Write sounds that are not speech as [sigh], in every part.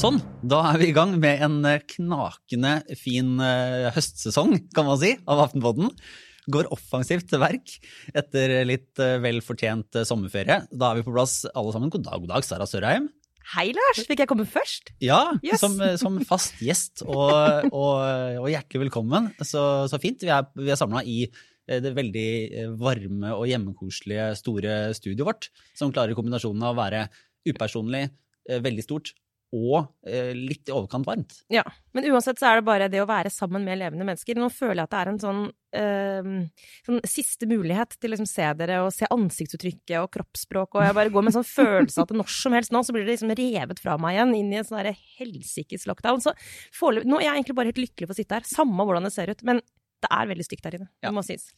Sånn, da er vi i gang med en eh, knakende fin eh, høstsesong, kan man si, av Aftenpodden. Går offensivt til verk etter litt eh, vel fortjent sommerferie. Da er vi på plass alle sammen. God dag, god dag, Sara Sørheim. Hei, Lars. Fikk jeg komme først? Ja, Yes. som, som fast gjest, og, og, og hjertelig velkommen. Så, så fint. Vi er, vi er samla i det veldig varme og hjemmekoselige store studioet vårt, som klarer kombinasjonen av å være upersonlig, veldig stort og eh, litt i overkant varmt. Ja. Men uansett så er det bare det å være sammen med levende mennesker. Nå føler jeg at det er en sånn, øh, sånn siste mulighet til å liksom se dere og se ansiktsuttrykket og kroppsspråk, og jeg bare går med en sånn følelse av at når som helst nå så blir det liksom revet fra meg igjen inn i en sånn helsikes lockdown. Så foreløpig Nå er jeg egentlig bare helt lykkelig for å sitte her, samme hvordan det ser ut. Men det er veldig stygt der inne. Det Ja. må sies.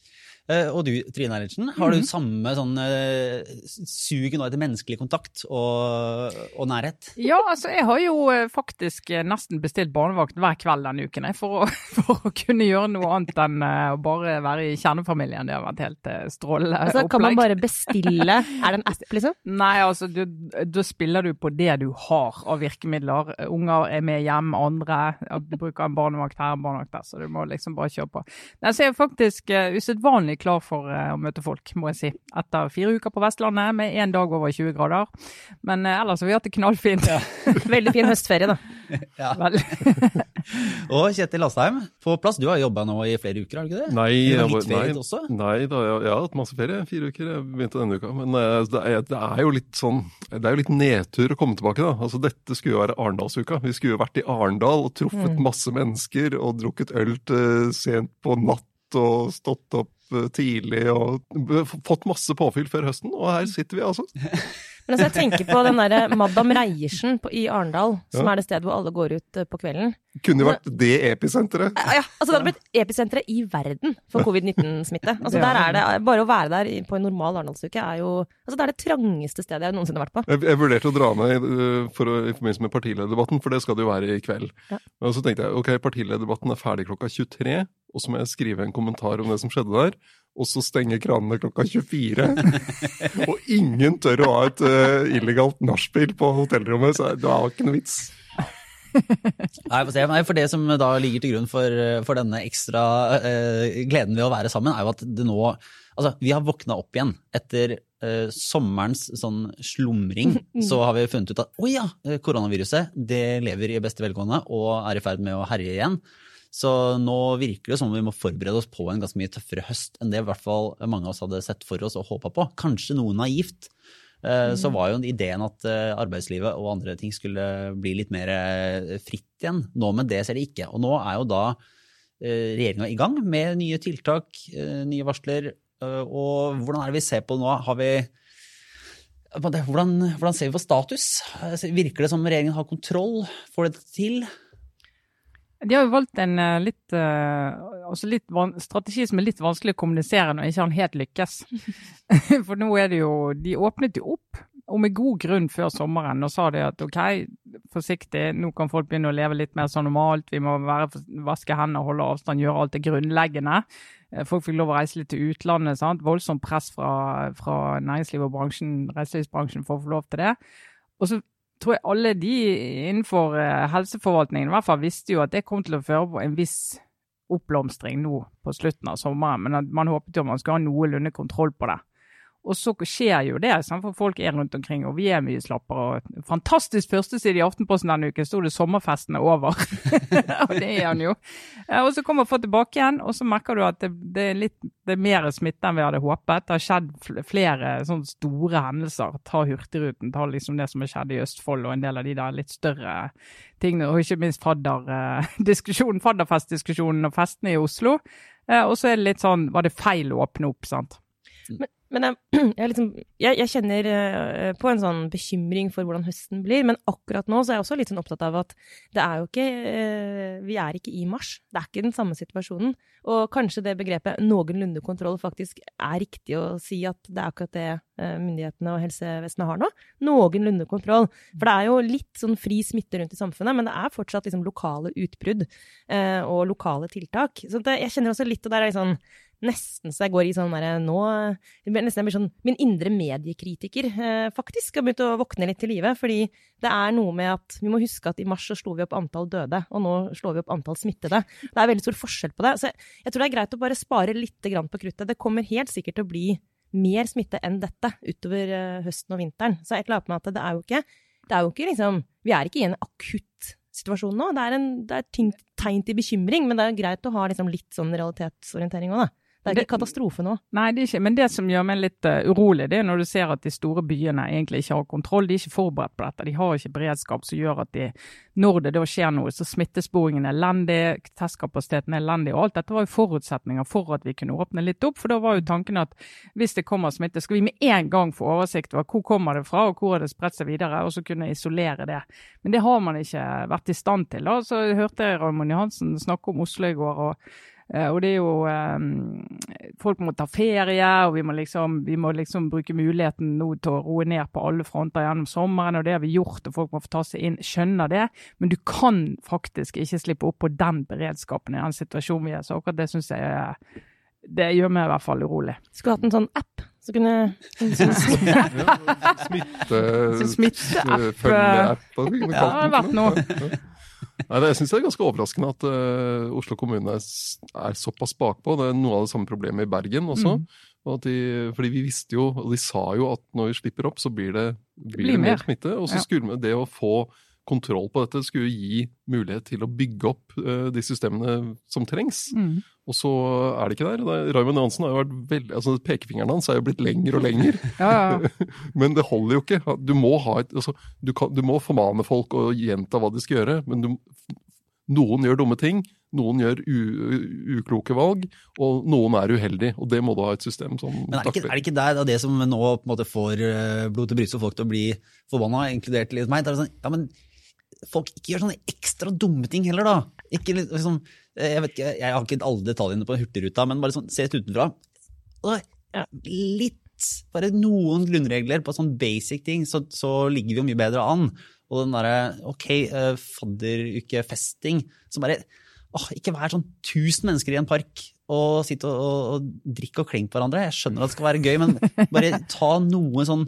Eh, og du, Trine Eilertsen, har du samme sånn eh, suget nå etter menneskelig kontakt og, og nærhet? Ja, altså jeg har jo eh, faktisk nesten bestilt barnevakt hver kveld denne uken, jeg, for, å, [laughs] for å kunne gjøre noe annet enn å bare være i kjernefamilien. Det har vært helt strålende Altså, kan man bare bestille [laughs] Er det en app, liksom? Nei, altså da spiller du på det du har av virkemidler. Unger er med hjem, andre Du bruker en barnevakt her, en barnevakt der, så du må liksom bare kjøre på. Nei, så er jeg faktisk uh, usedvanlig klar for uh, å møte folk, må jeg si. Etter fire uker på Vestlandet med én dag over 20 grader. Men uh, ellers har vi hatt det knallfint. [laughs] Veldig fin høstferie, da. [laughs] Ja. Vel. [laughs] Og Kjetil Astheim, på plass. Du har jobba nå i flere uker, har du ikke det? Nei, jeg, litt nei, også? nei da, jeg, jeg har hatt masse ferie. Fire uker. Jeg begynte denne uka. Men eh, det, er, det er jo litt sånn Det er jo litt nedtur å komme tilbake, da. Altså Dette skulle jo være Arendalsuka. Vi skulle jo vært i Arendal og truffet Mm. masse mennesker og drukket øl til sent på natt og stått opp eh, tidlig og fått masse påfyll før høsten. Og her sitter vi, altså. [laughs] Men altså, jeg tenker på den derre [laughs] Madam Reiersen på, i Arendal, som Ja. er det stedet hvor alle går ut eh, på kvelden. Kunne jo vært det episenteret. Ja, altså Det hadde blitt episenteret i verden for covid-19-smitte. Altså [laughs] der er det, Bare å være der på en normal Arendalsuke er jo altså Det er det trangeste stedet jeg noensinne har vært på. Jeg, jeg vurderte å dra med øh, for å, i forbindelse med partilederdebatten, for det skal det jo være i kveld. Ja. Og så tenkte jeg ok, partilederdebatten er ferdig klokka 23, og så må jeg skrive en kommentar om det som skjedde der. Og så stenger kranene klokka 24. [laughs] og ingen tør å ha et uh, illegalt nachspiel på hotellrommet, så det var ikke noe vits. [laughs] Nei, for, se. Nei, for det som da ligger til grunn for, for denne ekstra uh, gleden ved å være sammen, er jo at det nå Altså, vi har våkna opp igjen etter uh, sommerens sånn slumring. [laughs] Så har vi funnet ut at å ja, eh, koronaviruset det lever i beste velgående og er i ferd med å herje igjen. Så nå virker det som om vi må forberede oss på en ganske mye tøffere høst enn det i hvert fall mange av oss hadde sett for oss og håpa på. Kanskje noe naivt. Eh, Så var jo ideen at eh, arbeidslivet og andre ting skulle bli litt mer eh, fritt igjen. Nå med det ser det ikke. Og nå er jo da regjeringa i gang med nye tiltak, nye varsler. Og hvordan er det vi ser på nå? Har vi hvordan, hvordan ser vi på status? Virker det som regjeringen har kontroll? Får det til? De har jo valgt en eh, litt, eh, også litt strategi som er litt vanskelig å kommunisere når ikke han helt lykkes. [laughs] For nå er det jo De åpnet jo opp, og med god grunn, før sommeren og sa det at OK, forsiktig, nå kan folk begynne å leve litt mer som normalt. Vi må være, vaske hendene, holde avstand, gjøre alt det grunnleggende. Eh, Folk fikk lov å reise litt til utlandet. sant? Voldsomt press fra, fra næringslivet og bransjen, reiselivsbransjen for å få lov til det. Og så tror jeg alle de innenfor eh, helseforvaltningen i hvert fall visste jo at det kom til å føre på en viss oppblomstring nå på slutten av sommeren, men man håpet jo man skulle ha noenlunde kontroll på det. Og så skjer jo det, for folk er rundt omkring, og vi er mye slappere. Fantastisk førsteside i Aftenposten denne uken, sto det 'sommerfesten er over'. [laughs] og det er han jo. Eh, Og så kommer folk tilbake igjen, og så merker du at det, det, er, litt, det er mer smitte enn vi hadde håpet. Det har skjedd flere sånne store hendelser. Ta Hurtigruten, ta liksom det som har skjedd i Østfold, og en del av de der litt større tingene. Og ikke minst fadderdiskusjonen, [laughs] fadderfestdiskusjonen og festene i Oslo. Eh, Og så er det litt sånn, var det feil å åpne opp, sant? Men jeg, [clears throat] jeg, liksom, jeg, jeg kjenner eh, på en sånn bekymring for hvordan høsten blir, men akkurat nå så er jeg også litt sånn opptatt av at det er jo ikke eh, Vi er ikke i mars. Det er ikke den samme situasjonen. Og kanskje det begrepet 'noenlunde kontroll' faktisk er riktig å si at det er akkurat det eh, myndighetene og helsevesenet har nå. Noenlunde kontroll. For det er jo litt sånn fri smitte rundt i samfunnet, men det er fortsatt liksom lokale utbrudd og lokale tiltak. Så det, jeg kjenner også litt, og der er jeg sånn nesten så jeg går i sånn derre nå Nesten jeg blir sånn Min indre mediekritiker, eh, faktisk, har begynt å våkne litt til live. Fordi det er noe med at Vi må huske at i mars så slo vi opp antall døde, og nå slår vi opp antall smittede. Det er veldig stor forskjell på det. Så jeg, jeg tror det er greit å bare spare litt på kruttet. Det kommer helt sikkert til å bli mer smitte enn dette utover eh, høsten og vinteren. Så jeg klarer på meg at det er jo ikke, er jo ikke liksom Vi er ikke i en akutt situasjon nå. Det er, en, det er ting, tegn til bekymring, men det er greit å ha liksom litt sånn realitetsorientering òg, da. Det er ikke katastrofe nå. Nei, det er ikke. Men det som gjør meg litt uh, urolig, det er når du ser at de store byene egentlig ikke har kontroll. De er ikke forberedt på dette. De har ikke beredskap som gjør at de, når det da skjer noe, så smittesporingen er elendig, testkapasiteten er elendig. Og alt dette var jo forutsetninger for at vi kunne åpne litt opp. For da var jo tanken at hvis det kommer smitte, skal vi med en gang få oversikt over hvor kommer det fra, og hvor har det spredt seg videre, og så kunne isolere det. Men det har man ikke vært i stand til. Da. Så hørte jeg Raymond Johansen snakke om Oslo i går. og og det er jo um, Folk må ta ferie, og vi må, liksom, vi må liksom bruke muligheten nå til å roe ned på alle fronter gjennom sommeren, og det har vi gjort, og folk må få ta seg inn. Skjønner det, men du kan faktisk ikke slippe opp på den beredskapen i den situasjonen vi er. Så akkurat det syns jeg det gjør meg i hvert fall urolig. Skulle hatt en sånn app så kunne sånn [laughs] Smitte... Smittefølgeapp. Ja, det har vært noe. Nei, det, jeg syns det er ganske overraskende at uh, Oslo kommune er, er såpass bakpå. Det er noe av det samme problemet i Bergen også. Mm. De, fordi vi visste jo, og de sa jo at når vi slipper opp, så blir det, blir det, mer smitte. Og så ja. skulle det å få kontroll på dette skulle gi mulighet til å bygge opp uh, de systemene som trengs. Mm. Og så er det ikke der. Raymond Johansen har jo vært veldig, altså Pekefingeren hans er jo blitt lengre og lengre. [laughs] ja, ja. [laughs] men det holder jo ikke. Du må, ha et, altså, du, kan, du må formane folk og gjenta hva de skal gjøre. Men du, noen gjør dumme ting. Noen gjør u, ukloke valg, og noen er uheldig. Og det må du ha et system som Men er det ikke, er det, ikke der det som nå på en måte får eh, blod til bryst og folk til å bli forbanna, inkludert litt meg? Det er sånn, ja, men folk ikke gjør sånne ekstra dumme ting heller, da. Ikke liksom, jeg vet ikke, jeg har ikke alle detaljene på Hurtigruta, men bare sånn, se litt utenfra. Litt, bare noen grunnregler på sånn basic ting, så, så ligger vi jo mye bedre an. Og den derre ok, uh, fadderukefesting som bare åh, Ikke vær sånn tusen mennesker i en park og sitte og, og, og drikke og klinge på hverandre. Jeg skjønner at det skal være gøy, men bare ta noe sånn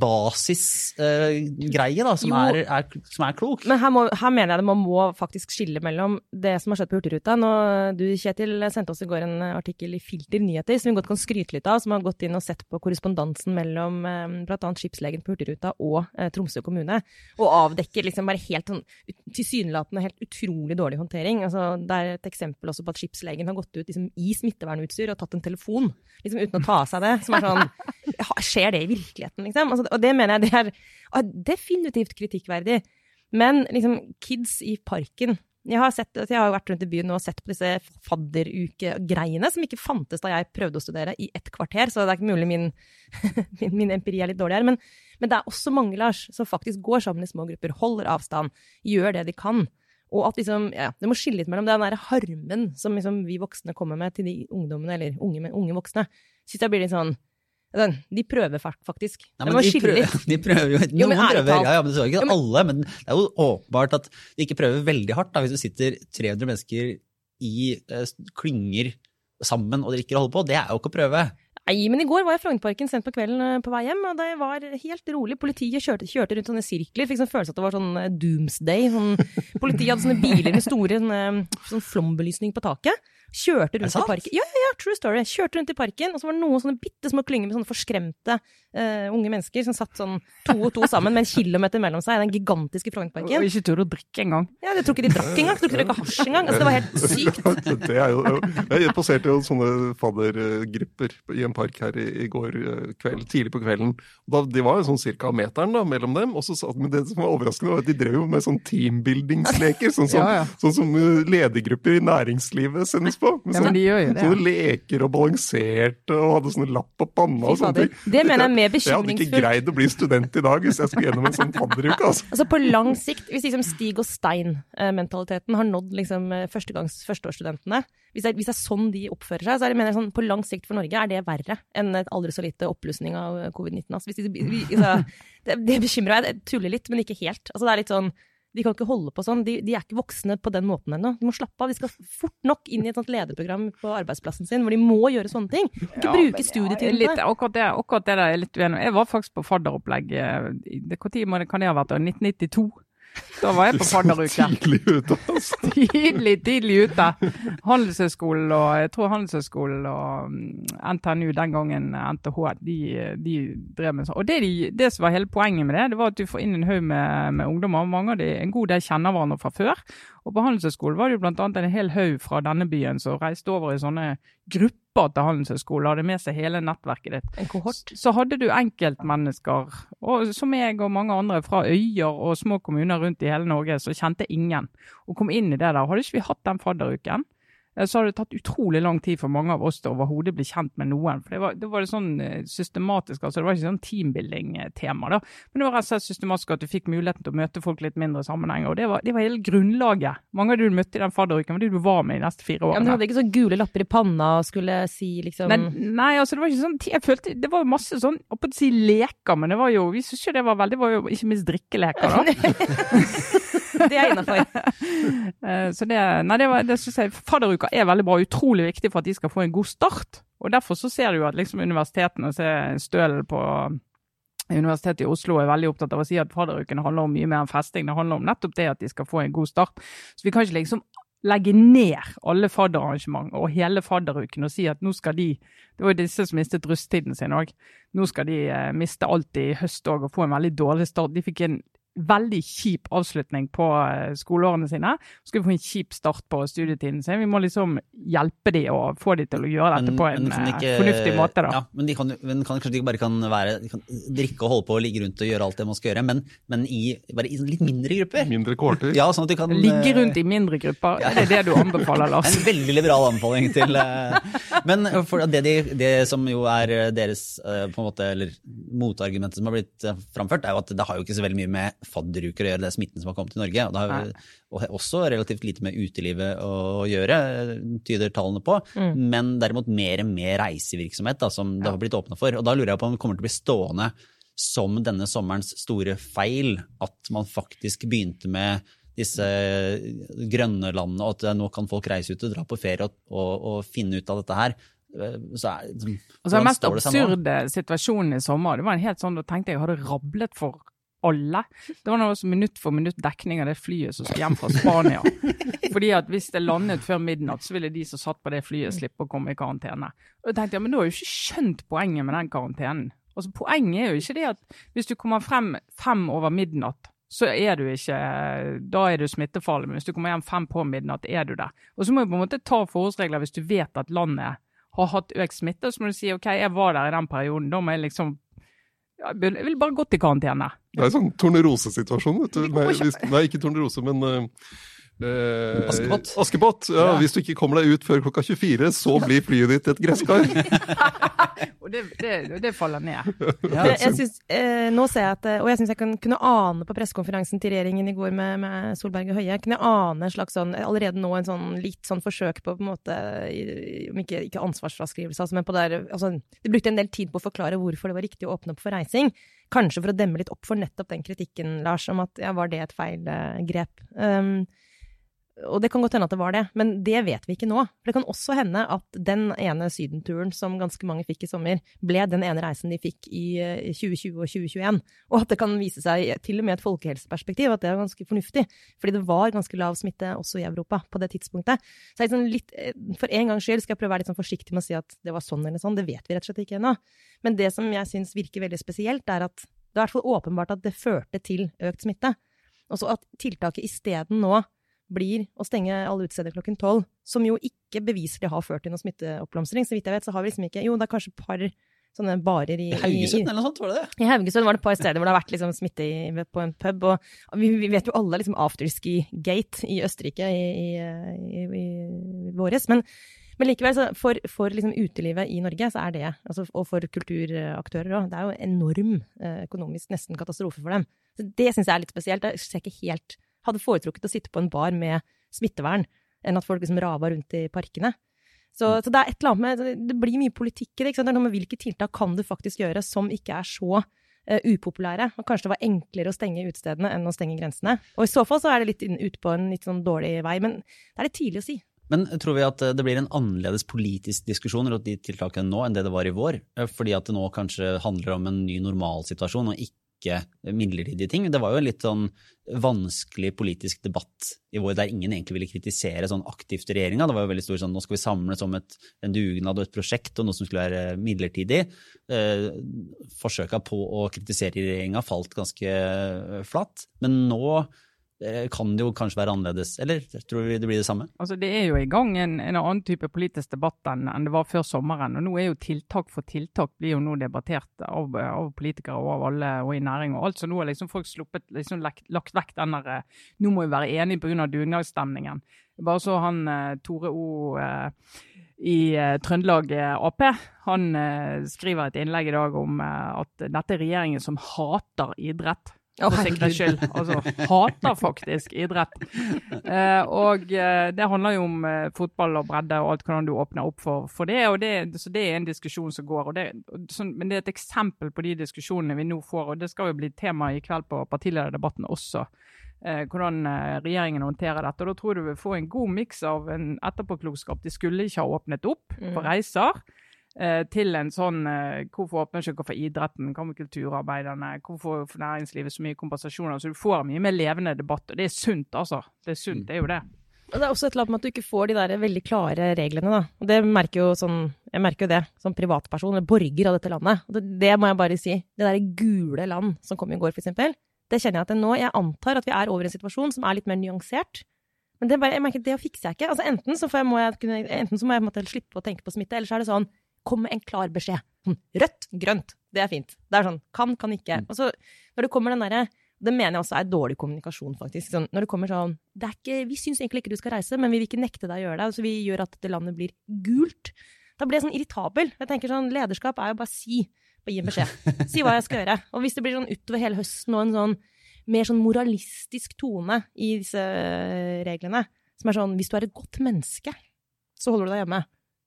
basisgreie uh, som, er, er, som, er, klok. Men her, må, her, mener jeg det man må faktisk skille mellom det som har skjedd på Hurtigruta. Nå, du Kjetil sendte oss i går en artikkel i Filter nyheter som vi godt kan skryte litt av, som har gått inn og sett på korrespondansen mellom um, bl.a. skipslegen på Hurtigruta og uh, Tromsø kommune, og avdekker liksom bare helt sånn tilsynelatende helt utrolig dårlig håndtering. Altså, det er et eksempel også på at skipslegen har gått ut liksom, i smittevernutstyr og tatt en telefon liksom, uten å ta av seg det. Som er sånn [laughs] Skjer det i virkeligheten, liksom? Liksom. Altså, og det mener jeg det er definitivt kritikkverdig. Men liksom, kids i parken jeg har, sett, jeg har vært rundt i byen og sett på disse fadderukegreiene som ikke fantes da jeg prøvde å studere i ett kvarter, så det er ikke mulig min, [laughs] min, min empiri er litt dårlig her. Men, men, det er også mange, Lars, som faktisk går sammen i små grupper, holder avstand, gjør det de kan. Og at liksom, ja, Det må skille litt mellom den der harmen som liksom vi voksne kommer med til de ungdommene, eller unge, unge voksne. Syns jeg blir litt sånn de prøver faktisk. Nei, de, de, prøver, [laughs] de, prøver, jo, Noen jo, prøver, ja, ja, men det er ikke alle. Men det er jo åpenbart at de ikke prøver veldig hardt. Da, hvis du sitter 300 mennesker i eh, klynger sammen og drikker og holder på. Det er jo ikke å prøve. Nei, men i går var jeg i Frognerparken sent på kvelden eh, på vei hjem, og det var helt rolig. Politiet kjørte, kjørte rundt sånne sirkler. Fikk sånn følelse at det var sånn eh, doomsday. Sånn, politiet hadde sånne biler med store sånn, sånn flombelysning på taket. Kjørte rundt i parken. Ja, ja, ja, true story. Kjørte rundt i parken, og så var det noen sånne bitte små klynger med sånne forskremte uh, unge mennesker som satt sånn to og to sammen med en kilometer mellom seg i den gigantiske Frognerparken. Og ikke turte å drikke engang. Ja, jeg tror ikke de drakk engang. Jeg tror ikke de røyka hasj engang. Altså, det var helt sykt. [laughs] det er jo, jeg passerte jo sånne faddergrupper i en park her i, i går eh, kveld, tidlig på kvelden. Da, de var jo sånn cirka meteren da, mellom dem. og så Men det som var overraskende, var at de drev jo med sånn teambuildingsleker. Sånn som, ja, ja. sånn som ledergrupper i næringslivet sendes på. Med ja, men de det. Sånne leker og balanserte og hadde sånne lapp på panna og sånne ting. Det mener jeg er mer bekymringsfullt. Jeg hadde ikke greid å bli student i dag hvis jeg skulle gjennom en sånn fadderuke. Altså. altså på lang sikt, hvis liksom Stig og Stein-mentaliteten har nådd liksom førstegangs førsteårsstudentene hvis det, hvis det, er, sånn de oppfører seg, så er det, mener jeg sånn, på lang sikt for Norge er det verre enn et aldri så lite oppblussing av covid-19. Altså, de, altså, [laughs] det, det bekymrer meg. Jeg tuller litt, men ikke helt. Altså, det er litt sånn De kan ikke holde på sånn. De, de er ikke voksne på den måten ennå. De må slappe av. De skal fort nok inn i et sånt lederprogram på arbeidsplassen sin, hvor de må gjøre sånne ting. Ikke Ja, bruke studietiden på det. akkurat, det, akkurat det der er litt uenig. Jeg var faktisk på fadderopplegg Når tid kan det ha vært? da? 1992? Da var jeg på [laughs] fadderuke. Tidlig ute, altså. [laughs] Tidlig, tidlig ute. Handelshøyskolen og jeg tror Handelshøyskolen og mm, NTNU den gangen, NTH, de, de drev med sånn. Og det, de, det som var hele poenget med det, det var at du får inn en haug med, med ungdommer. Mange av de, en god del kjenner hverandre fra før. Og på Handelshøyskolen var det jo annet en hel haug fra denne byen som reiste over i sånne grupper til handelshøyskole, hadde med seg hele nettverket ditt. En kohort. Så hadde du enkeltmennesker, og som meg og mange andre fra øyer og små kommuner rundt i hele Norge, som kjente ingen, og kom inn i det der. Hadde ikke vi hatt den fadderuken, så hadde det tatt utrolig lang tid for mange av oss til overhodet bli kjent med noen. For det var, det var det sånn eh, systematisk, altså det var ikke sånn teambuilding-tema, da. Men det var rett og slett systematisk at du fikk muligheten til å møte folk litt mindre sammenhenger. Og det var, det var hele grunnlaget. Mange av de du møtte i den fadderuken, var de du var med i de neste fire Ja, men du hadde ikke sånn gule lapper i panna og skulle si liksom Nei, nei, altså det var ikke sånn Jeg følte Det var masse sånn Jeg på å si leker, men det var jo Vi syntes jo det var veldig Det var jo ikke minst drikkeleker, da. [laughs] Det er innafor. [laughs] Eh, Så det Nei, det, det synes jeg Fadderuka er veldig bra. Utrolig viktig for at de skal få en god start. Og derfor så ser du jo at liksom universitetene ser Stølen på Universitetet i Oslo er veldig opptatt av å si at fadderuken handler om mye mer enn festing. Det handler om nettopp det at de skal få en god start. Så vi kan ikke liksom legge ned alle fadderarrangement og hele fadderuken og si at nå skal de Det var jo disse som mistet russetiden sin òg. Nå skal de eh, miste alt i høst òg og få en veldig dårlig start. De fikk en veldig kjip avslutning på eh, skoleårene sine. Så skal vi få en kjip start på studietiden sin. Vi må liksom hjelpe de og få de til å gjøre dette på en men de eh, fornuftig måte, da. Ja, men de kan, men kan, kanskje de bare kan være de kan drikke og holde på og ligge rundt og gjøre alt det man skal gjøre, men, men i, bare i sånn litt mindre grupper. Mindre kohorter. Ja, sånn at de kan Ligge eh, rundt i mindre grupper, er det det du anbefaler, Lars? [laughs] En veldig liberal anbefaling til Men for det, de, det som jo er deres på en måte, eller motargumentet som har blitt framført, er jo at det har jo ikke så veldig mye med fadderuker å gjøre, det er smitten som har kommet til Norge. Og det har jo også relativt lite med utelivet å gjøre, eh, tyder tallene på. Men derimot mer med reisevirksomhet, da, som det har blitt åpna for. Og da lurer jeg på om det kommer til å bli stående som denne sommerens store feil, at man faktisk begynte med disse grønne landene, og at nå kan folk reise ut og dra på ferie og, og, og finne ut av dette her. Eh, Så er, Altså, den mest absurde situasjonen i sommer, det var en helt sånn, da tenkte jeg hadde rablet for alle. Det var noe som minutt for minutt dekning av det flyet som skulle hjem fra Spania. [laughs] Fordi at hvis det landet før midnatt, så ville de som satt på det flyet slippe å komme i karantene. Og jeg tenkte ja, men da har jeg jo ikke skjønt poenget med den karantenen. Altså, poenget er jo ikke det at hvis du kommer frem fem over midnatt, så er du ikke Da er du smittefarlig. Men hvis du kommer hjem fem på midnatt, er du det. Og så må du på en måte ta forholdsregler hvis du vet at landet har hatt økt smitte. Så må du si OK, jeg var der i den perioden. Da må jeg liksom Jeg vil bare gå i karantene. Det er en sånn tornerosesituasjon, vet du. Nei, hvis, nei ikke tornerose, men eh, eh, Askepott. Askepott. Ja, Hvis du ikke kommer deg ut før klokka 24, så blir flyet ditt et gresskar. [laughs] Og det, det, det faller ned. Ja, Jeg, jeg synes, eh, nå ser jeg at, eh, og jeg syns jeg kan, kunne ane på pressekonferansen til regjeringen i går med, med Solberg og Høie, jeg kunne ane slags sånn, allerede nå en sånn litt sånn forsøk på på en måte, om ikke, ikke ansvarsfraskrivelse, altså, men på der, altså, de brukte en del tid på å forklare hvorfor det var riktig å åpne opp for reising. Kanskje for å demme litt opp for nettopp den kritikken, Lars, om at ja, var det et feil eh, grep. Um, og det kan godt hende at det var det, men det vet vi ikke nå. For det kan også hende at den ene sydenturen som ganske mange fikk i sommer, ble den ene reisen de fikk i eh, 2020 og 2021. Og at det kan vise seg, til og med et folkehelseperspektiv, at det er ganske fornuftig. Fordi det var ganske lav smitte også i Europa på det tidspunktet. Så jeg sånn litt, eh, for en gangs skyld skal jeg prøve å være litt sånn forsiktig med å si at det var sånn eller sånn. Det vet vi rett og slett ikke ennå. Men det som jeg syns virker veldig spesielt, er at det er i hvert fall åpenbart at det førte til økt smitte. Og så at tiltaket isteden nå blir å stenge alle utesteder klokken tolv, som jo ikke beviselig har ført til noen smitteoppblomstring. Så vidt jeg vet, så har vi liksom ikke Jo, det er kanskje et par sånne barer i I Haugesund eller noe sånt, var det det? i Haugesund var det et par steder hvor det har vært liksom smitte i, på en pub. Og vi, vi vet jo alle liksom afterski-gate i Østerrike i, i, i, i våres. Men, men likevel, så for, for liksom utelivet i Norge, så er det, altså, og for kulturaktører òg, det er jo enorm eh, økonomisk nesten katastrofe for dem. Så det syns jeg er litt spesielt. Jeg ser ikke helt Hadde foretrukket å sitte på en bar med smittevern enn at folk liksom rava rundt i parkene. Så, så det er et eller annet med Det blir mye politikk i det. ikke sant? Det er noe med hvilke tiltak kan du faktisk gjøre som ikke er så uh, upopulære. Og kanskje det var enklere å stenge utestedene enn å stenge grensene. Og i så fall så er det litt ute på en litt sånn dårlig vei. Men det er litt tidlig å si. Men tror vi at eh, det blir en annerledes politisk diskusjon rundt de tiltakene nå enn det det var i vår? Eh, Fordi at det nå kanskje handler om en ny normalsituasjon og ikke midlertidige ting. Det var jo en litt sånn vanskelig politisk debatt i vår der ingen egentlig ville kritisere sånn aktivt regjeringa. Det var jo veldig stor sånn nå skal vi samles om et, en dugnad og et prosjekt og noe som skulle være midlertidig. Eh, forsøka på å kritisere regjeringa falt ganske eh, flatt. Men nå eh, kan det jo kanskje være annerledes. Eller tror vi det blir det samme? Altså, Det er jo i gang en, en annen type politisk debatt enn, enn det var før sommeren. og nå er jo Tiltak for tiltak blir jo nå debattert av, av politikere og av alle og i næring og alt. Så nå har liksom folk sluppet, liksom lagt, lagt vekk den der eh, Nå må vi være enige pga. dugnadsstemningen. Bare så han eh, Tore O. Eh, i Trøndelag Ap. Han skriver et innlegg i dag om at dette er regjeringen som hater idrett. For sikkerhets skyld. Altså, hater faktisk idrett. Eh, og eh, det handler jo om eh, fotball og bredde og alt hvordan du åpner opp for, for det. og det, Så det er en diskusjon som går. det, og sånn, Men det er et eksempel på de diskusjonene vi nå får. og Det skal jo bli tema i kveld på partilederdebatten også. Eh, hvordan eh, regjeringen håndterer dette. og Da tror jeg du vil få en god miks av en etterpåklokskap. De skulle ikke ha åpnet opp for Mm. reiser til en sånn eh, Hvorfor åpner ikke dere for idretten? Hva med kulturarbeiderne? Hvorfor får næringslivet så mye kompensasjoner? Så du får mye mer levende debatt. Og det er sunt, altså. Det er sunt, det er jo det. Det er også et eller annet med at du ikke får de der veldig klare reglene, da. Og det merker jo sånn, jeg merker jo det som privatperson, eller borger av dette landet. Det, det må jeg bare si. Det derre gule land som kom i går, for eksempel. Det kjenner jeg at nå Jeg antar at vi er over i en situasjon som er litt mer nyansert. Men det, bare, jeg merker, det fikser jeg ikke. Altså Enten så, får jeg, må jeg kunne, enten så må jeg slippe å tenke på smitte, eller så er det sånn Kom med en klar beskjed. Sånn, Rødt, grønt. Det er fint. Det er sånn kan, kan ikke. Og så når det kommer den derre det mener jeg også er dårlig kommunikasjon, faktisk. Sånn, når det kommer sånn det ikke, Vi syns egentlig ikke du skal reise, men vi vil ikke nekte deg å gjøre det. Så vi gjør at dette landet blir gult. Da blir jeg sånn irritabel. Jeg tenker sånn, Lederskap er jo bare si. Bare gi en beskjed. [laughs] Si hva jeg skal gjøre. Og hvis det blir sånn utover hele høsten og en sånn mer sånn moralistisk tone i disse eh, reglene, som er sånn hvis du er et godt menneske, så holder du deg hjemme.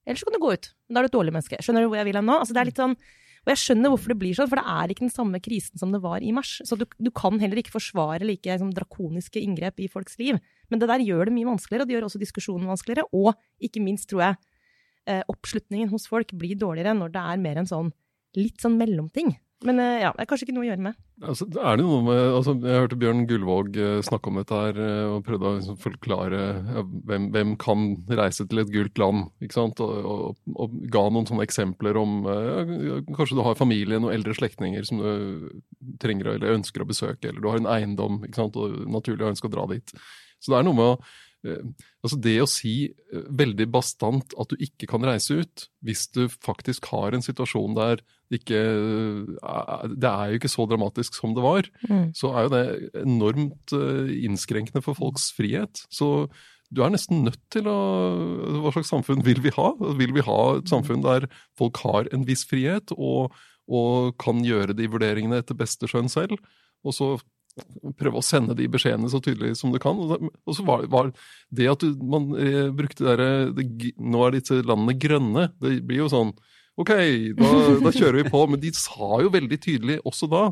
Ellers så kan du gå ut. Da er du et dårlig menneske. Skjønner du hvor jeg vil hen nå? Altså, det er litt sånn og jeg skjønner hvorfor det blir sånn, for det er ikke den samme krisen som det var i mars. Så du, du kan heller ikke forsvare like liksom, drakoniske inngrep i folks liv. Men det der gjør det mye vanskeligere, og det gjør også diskusjonen vanskeligere. Og ikke minst, tror jeg, eh, oppslutningen hos folk blir dårligere når det er mer en sånn litt sånn mellomting. Men eh, ja, det er kanskje ikke noe å gjøre med. Altså, er det noe med, altså, jeg hørte Bjørn Gullvåg eh, snakke om dette her, eh, og prøvde å liksom, forklare ja, hvem, hvem kan reise til et gult land. ikke sant? Og, og, og ga noen sånne eksempler om ja, Kanskje du har familie, noen eldre slektninger som du trenger eller ønsker å besøke, eller du har en eiendom ikke sant? og naturlig ønsker å dra dit. Så det er noe med å Altså Det å si eh, veldig bastant at du ikke kan reise ut, hvis du faktisk har en situasjon der det ikke eh, Det er jo ikke så dramatisk som det var, så er jo det enormt eh, innskrenkende for folks frihet. Så du er nesten nødt til å Hva slags samfunn vil vi ha? Vil vi ha et samfunn der folk har en viss frihet og, og kan gjøre de vurderingene etter beste skjønn selv? Og så prøve å sende de beskjedene så tydelig som du kan. Og, så var, var det at du, man eh, brukte det derre Nå er disse landene grønne. Det blir jo sånn Ok, da, da kjører vi på. Men de sa jo veldig tydelig også da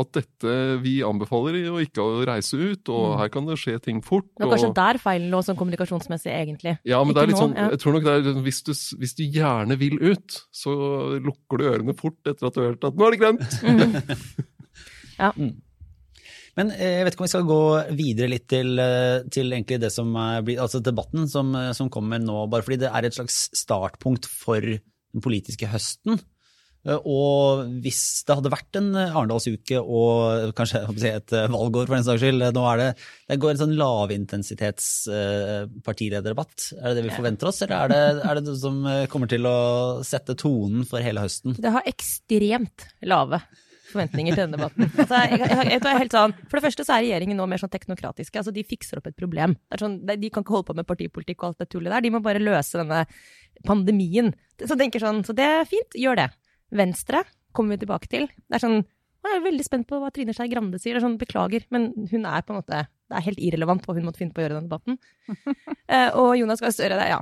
at dette vi anbefaler å ikke å reise ut, og her kan det skje ting fort. Det var kanskje og, der feilen lå sånn kommunikasjonsmessig, egentlig. ja, men det er Ikke litt nå, sånn, ja. jeg tror nok det er, hvis, du, hvis du gjerne vil ut, så lukker du ørene fort etter at du har hørt at nå er det grønt. [laughs] Men eh, jeg vet ikke om vi skal gå videre litt til, eh, til egentlig det som blir, altså debatten som, eh, som kommer nå, bare fordi det er et slags startpunkt for den politiske høsten. Og hvis det hadde vært en Arendalsuke og kanskje et valgår for den saks skyld, nå er det, det går en sånn lavintensitets partilederdebatt. Er det det vi forventer oss, eller er det, er det det som kommer til å sette tonen for hele høsten? Det har ekstremt lave forventninger til denne debatten. Altså, jeg, jeg, jeg, sånn, for det første så er regjeringen nå mer sånn teknokratiske. Altså, de fikser opp et problem. Det sånn, de, kan ikke holde på med partipolitikk og alt det tullet der. De må bare løse denne pandemien. Så, tenker sånn, så det er fint, gjør det. Venstre kommer vi tilbake til. Det er sånn, jeg er veldig spent på hva Trine Skei Grande sier. Det er sånn, Beklager, men hun er på en måte Det er helt irrelevant hva hun måtte finne på å gjøre i den debatten. [laughs] Eh, og Jonas Gahr Støre, ja.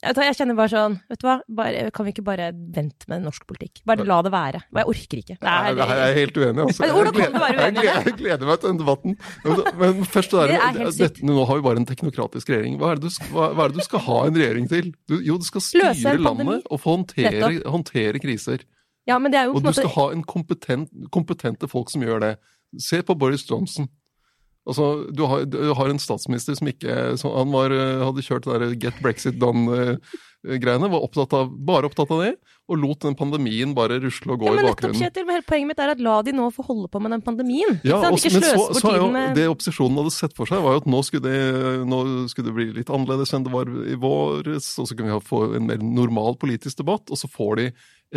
Jeg kjenner bare sånn Vet du hva, bare, kan vi ikke bare vente med norsk politikk? Bare la det være. Jeg orker ikke. Nei, er, det jeg er helt uenig. Altså. Jeg gleder, jeg gleder meg til den debatten. Men, men først det der, er dette, Nå har vi bare en teknokratisk regjering. Hva er det du, skal- hva, hva er det du skal ha en regjering til? Du, jo, du skal styre landet og få håndtere, håndtere kriser. ja, men det er jo Og du måte skal ha en kompetent, kompetente folk som gjør det. Se på Boris Johnson. Altså, du har, du har en statsminister som ikke som, Han var, eh, hadde kjørt det der Get Brexit Done-greiene, var opptatt av, bare opptatt av det, og lot den pandemien bare rusle og gå ja, men i nettopp, bakgrunnen. Kjetil, men hele Poenget mitt er at la de nå få holde på med den pandemien. Ja, så også, men så, så jo med det opposisjonen hadde sett for seg, var jo at nå skulle, det, nå skulle det bli litt annerledes enn det var i våres, og så kunne vi få en mer normal politisk debatt, og så får de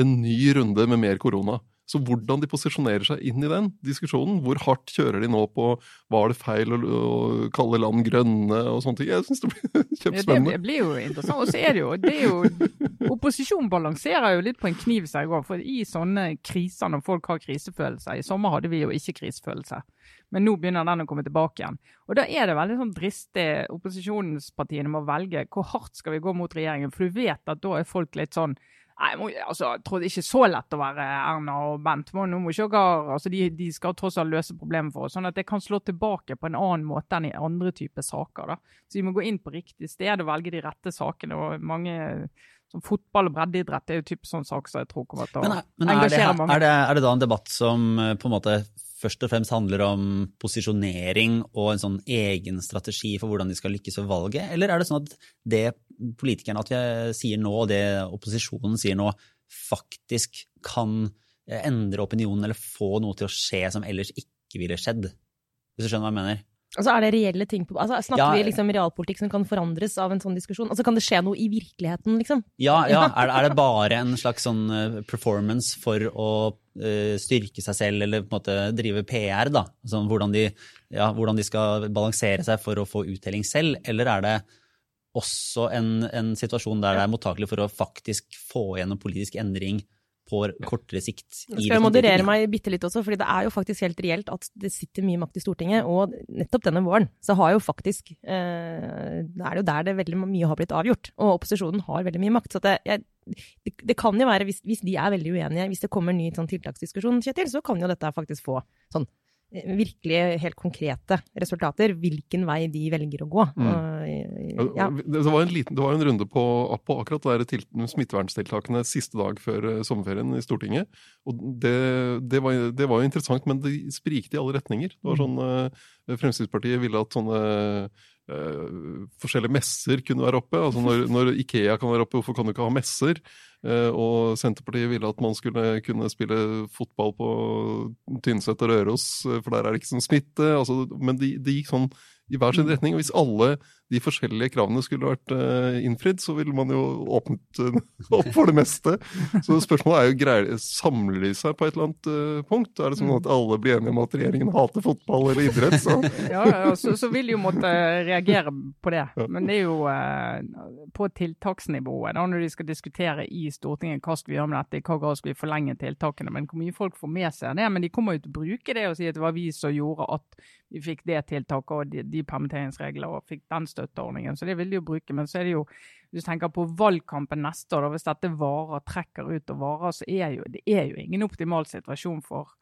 en ny runde med mer korona. Så hvordan de posisjonerer seg inn i den diskusjonen, hvor hardt kjører de nå på var det feil å, å kalle land grønne og sånne ting, jeg syns det blir [laughs] Ja, det, blir jo interessant. Og så er det jo, det er jo Opposisjonen balanserer jo litt på en kniv seg òg. For i sånne kriser, når folk har krisefølelse I sommer hadde vi jo ikke krisefølelse. Men nå begynner den å komme tilbake igjen. Og da er det veldig sånn dristig opposisjonspartiene må velge hvor hardt skal vi gå mot regjeringen. For du vet at da er folk litt sånn Nei, må, altså, jeg tror det er ikke så lett å være Erna og Bent. Må, nå må ikke dere, altså, de, de skal tross alt løse problemet for oss. Sånn at det kan slå tilbake på en annen måte enn i andre typer saker. da. Så vi må gå inn på riktig sted og velge de rette sakene. og mange, som Fotball og breddeidrett er jo typisk sånn sak som jeg tror kommer til å Men, er, men er, det, engasjere mange. er, det, er det da en debatt som eh, på en måte først og fremst handler om posisjonering og en sånn egen strategi for hvordan de skal lykkes ved valget, eller er det sånn at det politikerne at vi sier nå, og det opposisjonen sier nå, faktisk kan endre opinionen eller få noe til å skje som ellers ikke ville skjedd? Hvis du skjønner hva jeg mener? Altså, er det reelle ting på altså, Snakker Ja, vi liksom realpolitikk som kan forandres av en sånn diskusjon? Altså, Kan det skje noe i virkeligheten, liksom? Ja, ja. [laughs] Er, er det bare en slags sånn eh, performance for å uh, styrke seg selv, eller på en måte drive PR, da? Sånn hvordan de, ja, hvordan de skal balansere seg for å få uttelling selv, eller er det også en, en situasjon der det er mottakelig for å faktisk få gjennom politisk endring på kortere sikt? Nå skal jeg moderere meg bitte litt også, fordi det er jo faktisk helt reelt at det sitter mye makt i Stortinget. Og nettopp denne våren så har jo faktisk eh, Det er jo der det veldig mye har blitt avgjort. Og opposisjonen har veldig mye makt. Så det, jeg, det, det kan jo være, hvis, hvis de er veldig uenige, hvis det kommer ny sånn tiltaksdiskusjon, Kjetil, så kan jo dette faktisk få sånn virkelig helt konkrete resultater. Hvilken vei de velger å gå. Mm. Og, ja. Det, var en liten, det var en runde på, på akkurat til, smitteverntiltakene siste dag før eh, sommerferien i Stortinget. Og det, det, var, det var jo interessant, men det sprikte i alle retninger. Det var sånn, eh, Fremskrittspartiet ville at sånne eh, forskjellige messer kunne være oppe. altså når, når Ikea kan være oppe, hvorfor kan du ikke ha messer? Eh, og Senterpartiet ville at man skulle kunne spille fotball på Tynset og Røros, eh, for der er det ikke sånn smitte. Altså, men det de gikk sånn i hver sin retning. Og hvis alle de forskjellige kravene skulle vært eh, innfridd, så ville man jo åpnet eh, [laughs] opp for det meste. Så spørsmålet er jo greier, samler de seg på et eller annet eh, punkt? Er det sånn at alle blir enige om at regjeringen hater fotball eller idrett? Så [laughs] Ja, ja, så, så vil de jo måtte reagere på det. Men det er jo på tiltaksnivået, da, når de skal diskutere i Stortinget hva skal vi gjøre med dette, i hva grad skal vi forlenge tiltakene. Men hvor mye folk får med seg det. Men de kommer jo til å bruke det og si at det var vi som gjorde at vi fikk det tiltaket og de, de permitteringsregler og fikk den støtteordningen. Så det vil de jo bruke. Men så er det jo, hvis du tenker på valgkampen neste år, da, hvis dette varer, trekker ut og varer, så er jo det er jo ingen optimal situasjon for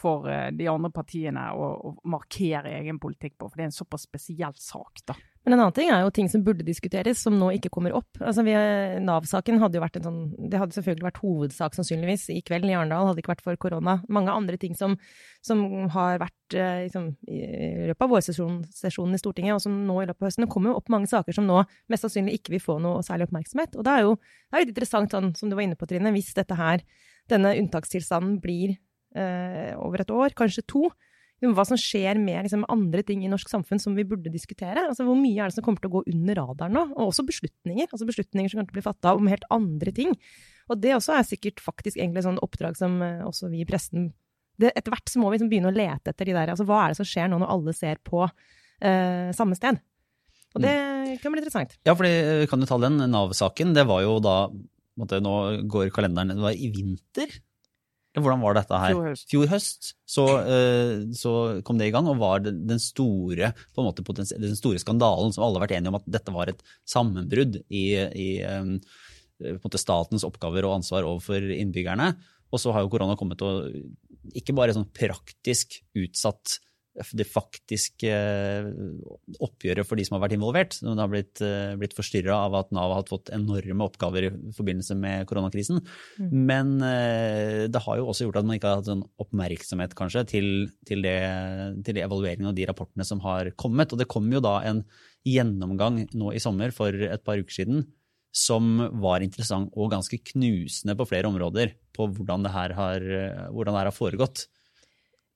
for eh, de andre partiene å, å markere egen politikk på, for det er en såpass spesiell sak. da. Men en annen ting er jo ting som burde diskuteres, som nå ikke kommer opp. Altså, Nav-saken hadde jo vært en sånn Det hadde selvfølgelig vært hovedsak, sannsynligvis, i kveld i Arendal, hadde det ikke vært for korona. Mange andre ting som, som har vært eh, liksom, i løpet av vårsesjonen i Stortinget, og som nå i løpet av høsten Det kommer jo opp mange saker som nå mest sannsynlig ikke vil få noe særlig oppmerksomhet. Og det er jo, det er litt interessant, sånn, som du var inne på, Trine, hvis dette her, denne unntakstilstanden blir eh, over et år, kanskje to, hva som skjer med liksom, andre ting i norsk samfunn som vi burde diskutere. Altså, hvor mye er det som kommer til å gå under radaren nå? Og også beslutninger. Altså beslutninger som å bli fatta om helt andre ting. Og det også er sikkert faktisk egentlig sånn oppdrag som eh, også vi i pressen det, Etter hvert så må vi liksom begynne å lete etter de der Altså hva er det som skjer nå når alle ser på eh, samme sted? Og det kan bli interessant. Ja, for vi kan jo ta den Nav-saken. Det var jo da måtte, Nå går kalenderen Det var i vinter. Hvordan var dette her? Fjor høst. Fjor høst så, eh, så kom det i gang, og var den store, måte, den store skandalen som alle har vært enige om at dette var et sammenbrudd i, i eh, måte statens oppgaver og ansvar overfor innbyggerne. Og så har jo korona kommet og ikke bare sånn praktisk utsatt det faktiske eh, oppgjøret for de som har vært involvert. Det har blitt, eh, blitt forstyrra av at Nav har fått enorme oppgaver i forbindelse med koronakrisen. Men eh, det har jo også gjort at man ikke har hatt sånn oppmerksomhet kanskje til, til, det, til de evalueringene og de rapportene som har kommet. Og det kom jo da en gjennomgang nå i sommer for et par uker siden som var interessant og ganske knusende på flere områder på hvordan det her har, hvordan det her har foregått.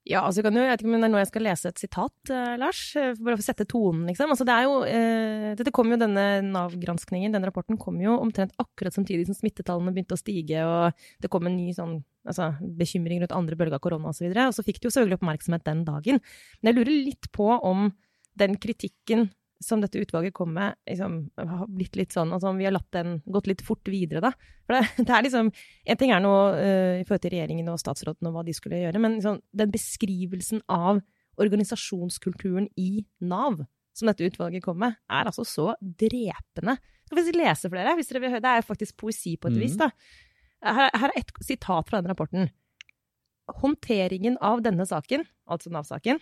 Ja, altså kan du, jeg vet ikke om det er nå jeg skal lese et sitat, eh, Lars, eh, bare for å sette tonen, liksom. Altså det er jo, eh, dette kom jo, denne Nav-granskningen, denne rapporten kom jo omtrent akkurat samtidig som smittetallene begynte å stige, og det kom en ny sånn, altså, bekymring rundt andre bølge av korona osv. Og, så og så fikk det jo selvfølgelig oppmerksomhet den dagen. Men jeg lurer litt på om den kritikken som dette utvalget kom med, liksom, har blitt litt sånn altså vi har latt den gått litt fort videre, da. For det, [laughs] det er liksom En ting er nå uh, i forhold til regjeringen og statsråden og hva de skulle gjøre, men liksom, den beskrivelsen av organisasjonskulturen i Nav som dette utvalget kom med, er altså så drepende. Skal vi lese flere. Hvis dere vil høre? Det er faktisk poesi på et vis, da. Her, her er et sitat fra den rapporten. Håndteringen av denne saken, altså Nav-saken,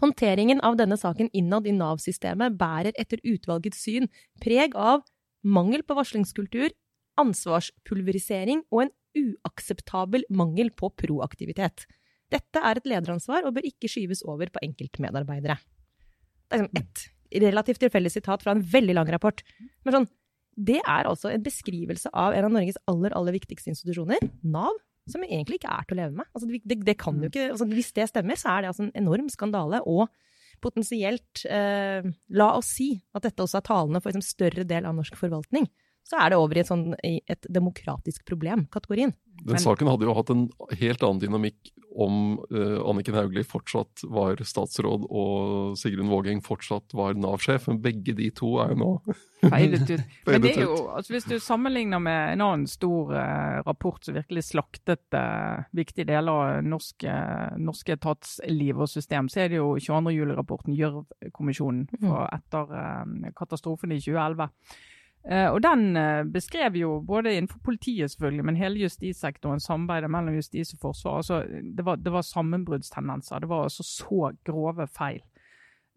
Håndteringen av denne saken innad i Nav-systemet bærer etter utvalgets syn preg av mangel på varslingskultur, ansvarspulverisering og en uakseptabel mangel på proaktivitet. Dette er et lederansvar og bør ikke skyves over på enkeltmedarbeidere. Det er liksom et relativt tilfeldig sitat fra en veldig lang rapport. Men sånn, det er altså en beskrivelse av en av Norges aller, aller viktigste institusjoner, Nav, som egentlig ikke er til å leve med. Altså, det, det kan jo ikke, altså, hvis det stemmer, så er det altså en enorm skandale. Og potensielt, eh, la oss si at dette også er talende for en større del av norsk forvaltning, så er det over i et, sånn, i et demokratisk problem-kategorien. Den Men- saken hadde jo hatt en helt annen dynamikk om uh, Anniken Hauglie fortsatt var statsråd og Sigrun Vågeng fortsatt var Nav-sjef, men begge de to er jo nå [laughs] Feilet ut. [laughs] Men det er jo, altså hvis du sammenligner med en annen stor uh, rapport som virkelig slaktet uh, viktige deler av norsk, norsk etatsliv og system, så er det jo 22. juli-rapporten, Gjørv-kommisjonen, etter eh, katastrofen i 2011. Eh, og den eh, beskrev jo både innenfor politiet selvfølgelig, men hele justissektoren, samarbeidet mellom justis og forsvar. Altså, det, var, det var sammenbruddstendenser. Det var altså så grove feil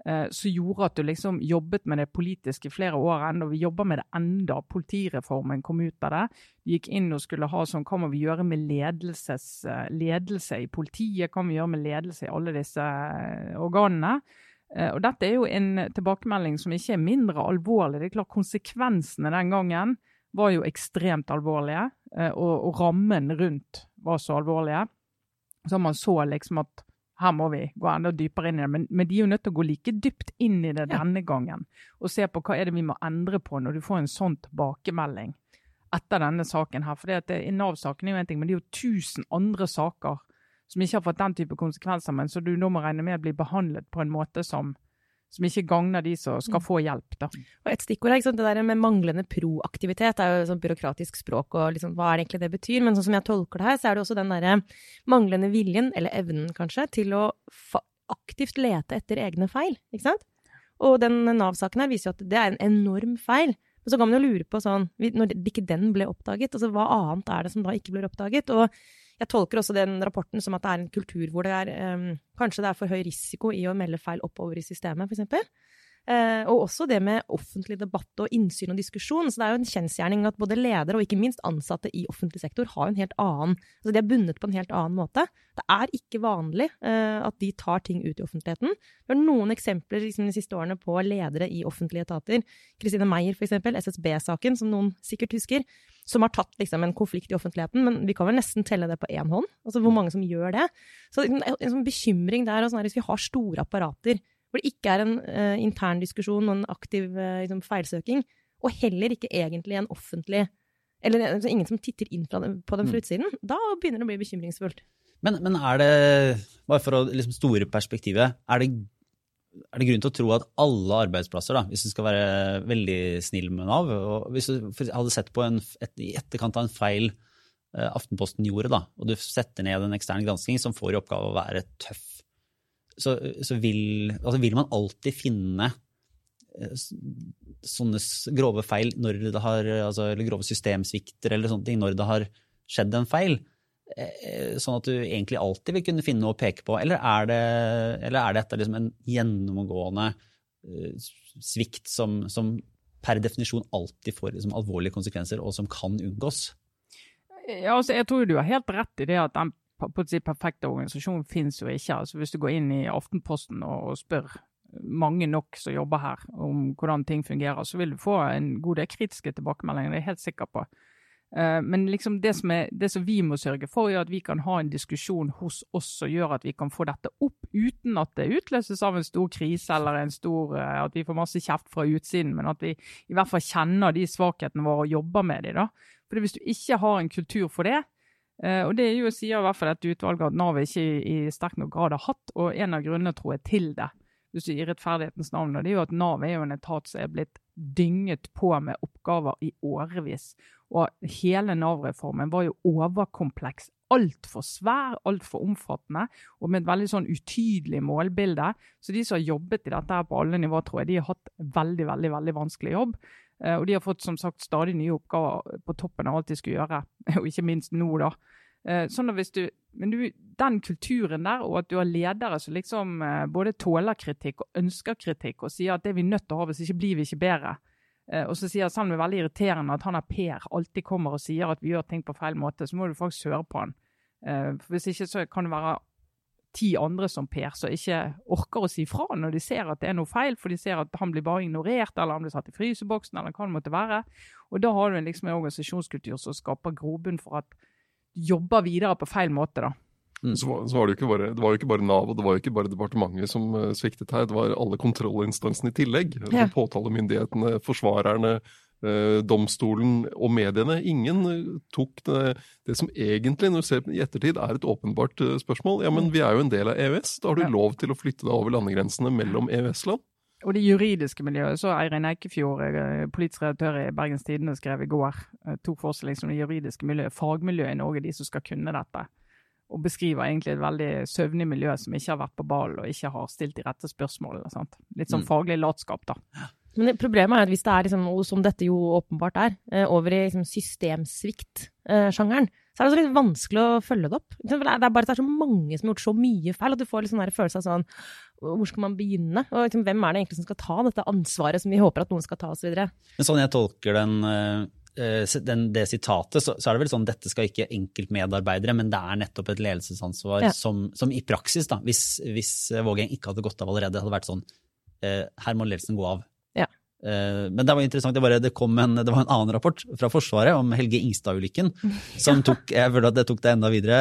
eh, som gjorde at du liksom jobbet med det politiske i flere år ennå. Vi jobber med det enda. Politireformen kom ut av det. Vi gikk inn og skulle ha sånn, hva må vi gjøre med ledelses, ledelse i politiet? Hva må vi gjøre med ledelse i alle disse organene? Eh, Og Dette er jo en tilbakemelding som ikke er mindre alvorlig. Det er klart Konsekvensene den gangen var jo ekstremt alvorlige, eh, og, og rammen rundt var så alvorlige. Så man så liksom at her må vi gå enda dypere inn i det. Men, men de er jo nødt til å gå like dypt inn i det denne gangen. Og se på hva er det vi må endre på når du får en sånn tilbakemelding etter denne saken her. For Nav-saken er jo en ting, men det er jo tusen andre saker som ikke har fått den type konsekvenser, men så du nå må regne med blir behandlet på en måte som, som ikke gagner de som skal få hjelp. da. Og et stikkord er det der med manglende proaktivitet. Det er jo sånn byråkratisk språk, og liksom, hva er det egentlig det betyr? Men sånn som jeg tolker det her, så er det også den derre manglende viljen, eller evnen kanskje, til å aktivt lete etter egne feil. Ikke sant? Og den Nav-saken her viser jo at det er en enorm feil. Men så kan man jo lure på sånn, når ikke den ble oppdaget, altså hva annet er det som da ikke blir oppdaget? Og jeg tolker også den rapporten som at det er en kultur hvor det er um, kanskje det er for høy risiko i å melde feil oppover i systemet, f.eks. Eh, og også det med offentlig debatt og innsyn og diskusjon. Så det er jo en kjensgjerning at både ledere og ikke minst ansatte i offentlig sektor har en helt annen Altså de er bundet på en helt annen måte. Det er ikke vanlig eh, at de tar ting ut i offentligheten. Vi har noen eksempler liksom, de siste årene på ledere i offentlige etater. Kristine Meyer, eksempel, SSB-saken, som noen sikkert husker, som har tatt liksom, en konflikt i offentligheten. Men vi kan vel nesten telle det på én hånd. Altså hvor mange som gjør det. Så en, en sånn bekymring der, og sånn her, hvis vi har store apparater hvor det ikke er en uh, intern diskusjon og en aktiv uh, liksom, feilsøking, og heller ikke egentlig en offentlig Eller altså, ingen som titter inn fra den, på den fra utsiden, da begynner det å bli bekymringsfullt. Men, men er det, bare for å liksom store perspektivet, er det, er det grunn til å tro at alle arbeidsplasser, da, hvis du skal være veldig snill med Nav, og hvis du hadde sett på en, et, i etterkant av en feil eh, Aftenposten gjorde, da, og du setter ned en ekstern gransking som får i oppgave å være tøff, så, så vil, altså vil man alltid finne eh, sånne grove feil har, altså, eller grove systemsvikter eller sånne ting når det har skjedd en feil. Eh, Sånn at du egentlig alltid vil kunne finne noe å peke på. Eller er, det, eller er dette liksom en gjennomgående eh, svikt som, som per definisjon alltid får liksom alvorlige konsekvenser, og som kan unngås? Ja, altså, jeg tror du har helt rett i det at den perfekte organisasjon finnes jo ikke. Altså, hvis du går inn i Aftenposten og, spør mange nok som jobber her om hvordan ting fungerer, så vil du få en god del kritiske tilbakemeldinger, det er jeg helt sikker på. Eh, Men liksom det, som er, det som vi må sørge for, er at vi kan ha en diskusjon hos oss som gjør at vi kan få dette opp uten at det utløses av en stor krise eller en stor, eh, at vi får masse kjeft fra utsiden, men at vi i hvert fall kjenner de svakhetene våre og jobber med de. da. Hvis du ikke har en kultur for det, og det er jo sier i hvert fall dette utvalget at Nav ikke i sterk nok grad har hatt, og en av grunnene tror jeg til det, hvis du gir rettferdighetens navn, og det er jo at Nav er jo en etat som er blitt dynget på med oppgaver i årevis. Og hele Nav-reformen var jo overkompleks. Altfor svær, altfor omfattende, og med et veldig sånn utydelig målbilde. Så de som har jobbet i dette her på alle nivåer, tror jeg de har hatt veldig, veldig, veldig vanskelig jobb. Eh, Og de har fått som sagt stadig nye oppgaver på toppen av alt de skulle gjøre, [laughs] og ikke minst nå, da. Eh, Sånn at hvis du, men du, den kulturen der, og at du har ledere som liksom eh, både tåler kritikk og ønsker kritikk, og sier at det er vi nødt til å ha, hvis ikke blir vi ikke bedre. Eh, Og så sier selv om det er veldig irriterende at han er Per alltid kommer og sier at vi gjør ting på feil måte, så må du faktisk høre på han. Eh, For hvis ikke så kan det være ti andre som Per som ikke orker å si fra når de ser at det er noe feil, for de ser at han blir bare ignorert, eller han blir satt i fryseboksen, eller hva det måtte være. Og da har du en liksom en organisasjonskultur som skaper grobunn for at du jobber videre på feil måte, da. Så, var- så var det, jo ikke bare, det var jo ikke bare Nav og det var jo ikke bare departementet som eh, sviktet her, det var alle kontrollinstansene i tillegg. Ja. Påtalemyndighetene, forsvarerne, domstolen og mediene. Ingen eh, tok det, det som egentlig, når du ser i ettertid, er et åpenbart eh, spørsmål. Ja, men vi er jo en del av EØS. Da har du lov til å flytte deg over landegrensene mellom EØS-land. Og det juridiske miljøet, så Eirin Eikefjord, eh, politisk redaktør i Bergens Tidende, skrev i går, eh, tok for seg liksom det juridiske miljøet, fagmiljøet i Norge, de som skal kunne dette. Og beskriver egentlig et veldig søvnig miljø som ikke har vært på ballen og ikke har stilt de rette spørsmålene. Sant? Litt sånn Mm. faglig latskap, da. Men problemet er at hvis det er, liksom, som dette jo åpenbart er, eh, over i liksom, systemsvikt-sjangeren, så er det også litt vanskelig å følge det opp. Det er bare at det er så mange som har gjort så mye feil, at du får litt sånn følelse av sånn Hvor skal man begynne? Og liksom, hvem er det egentlig som skal ta dette ansvaret som vi håper at noen skal ta, osv.? Men sånn jeg tolker den, eh, den, det sitatet, så, så er det vel sånn dette skal ikke enkeltmedarbeidere, men det er nettopp et ledelsesansvar Ja. som, som i praksis, da, hvis, hvis Vågeng ikke hadde gått av allerede, hadde vært sånn eh, her må ledelsen gå av. Eh, men det var interessant, det, var, det, kom en, det var en annen rapport fra Forsvaret om Helge Ingstad-ulykken, [laughs] som tok, jeg føler at det tok det enda videre.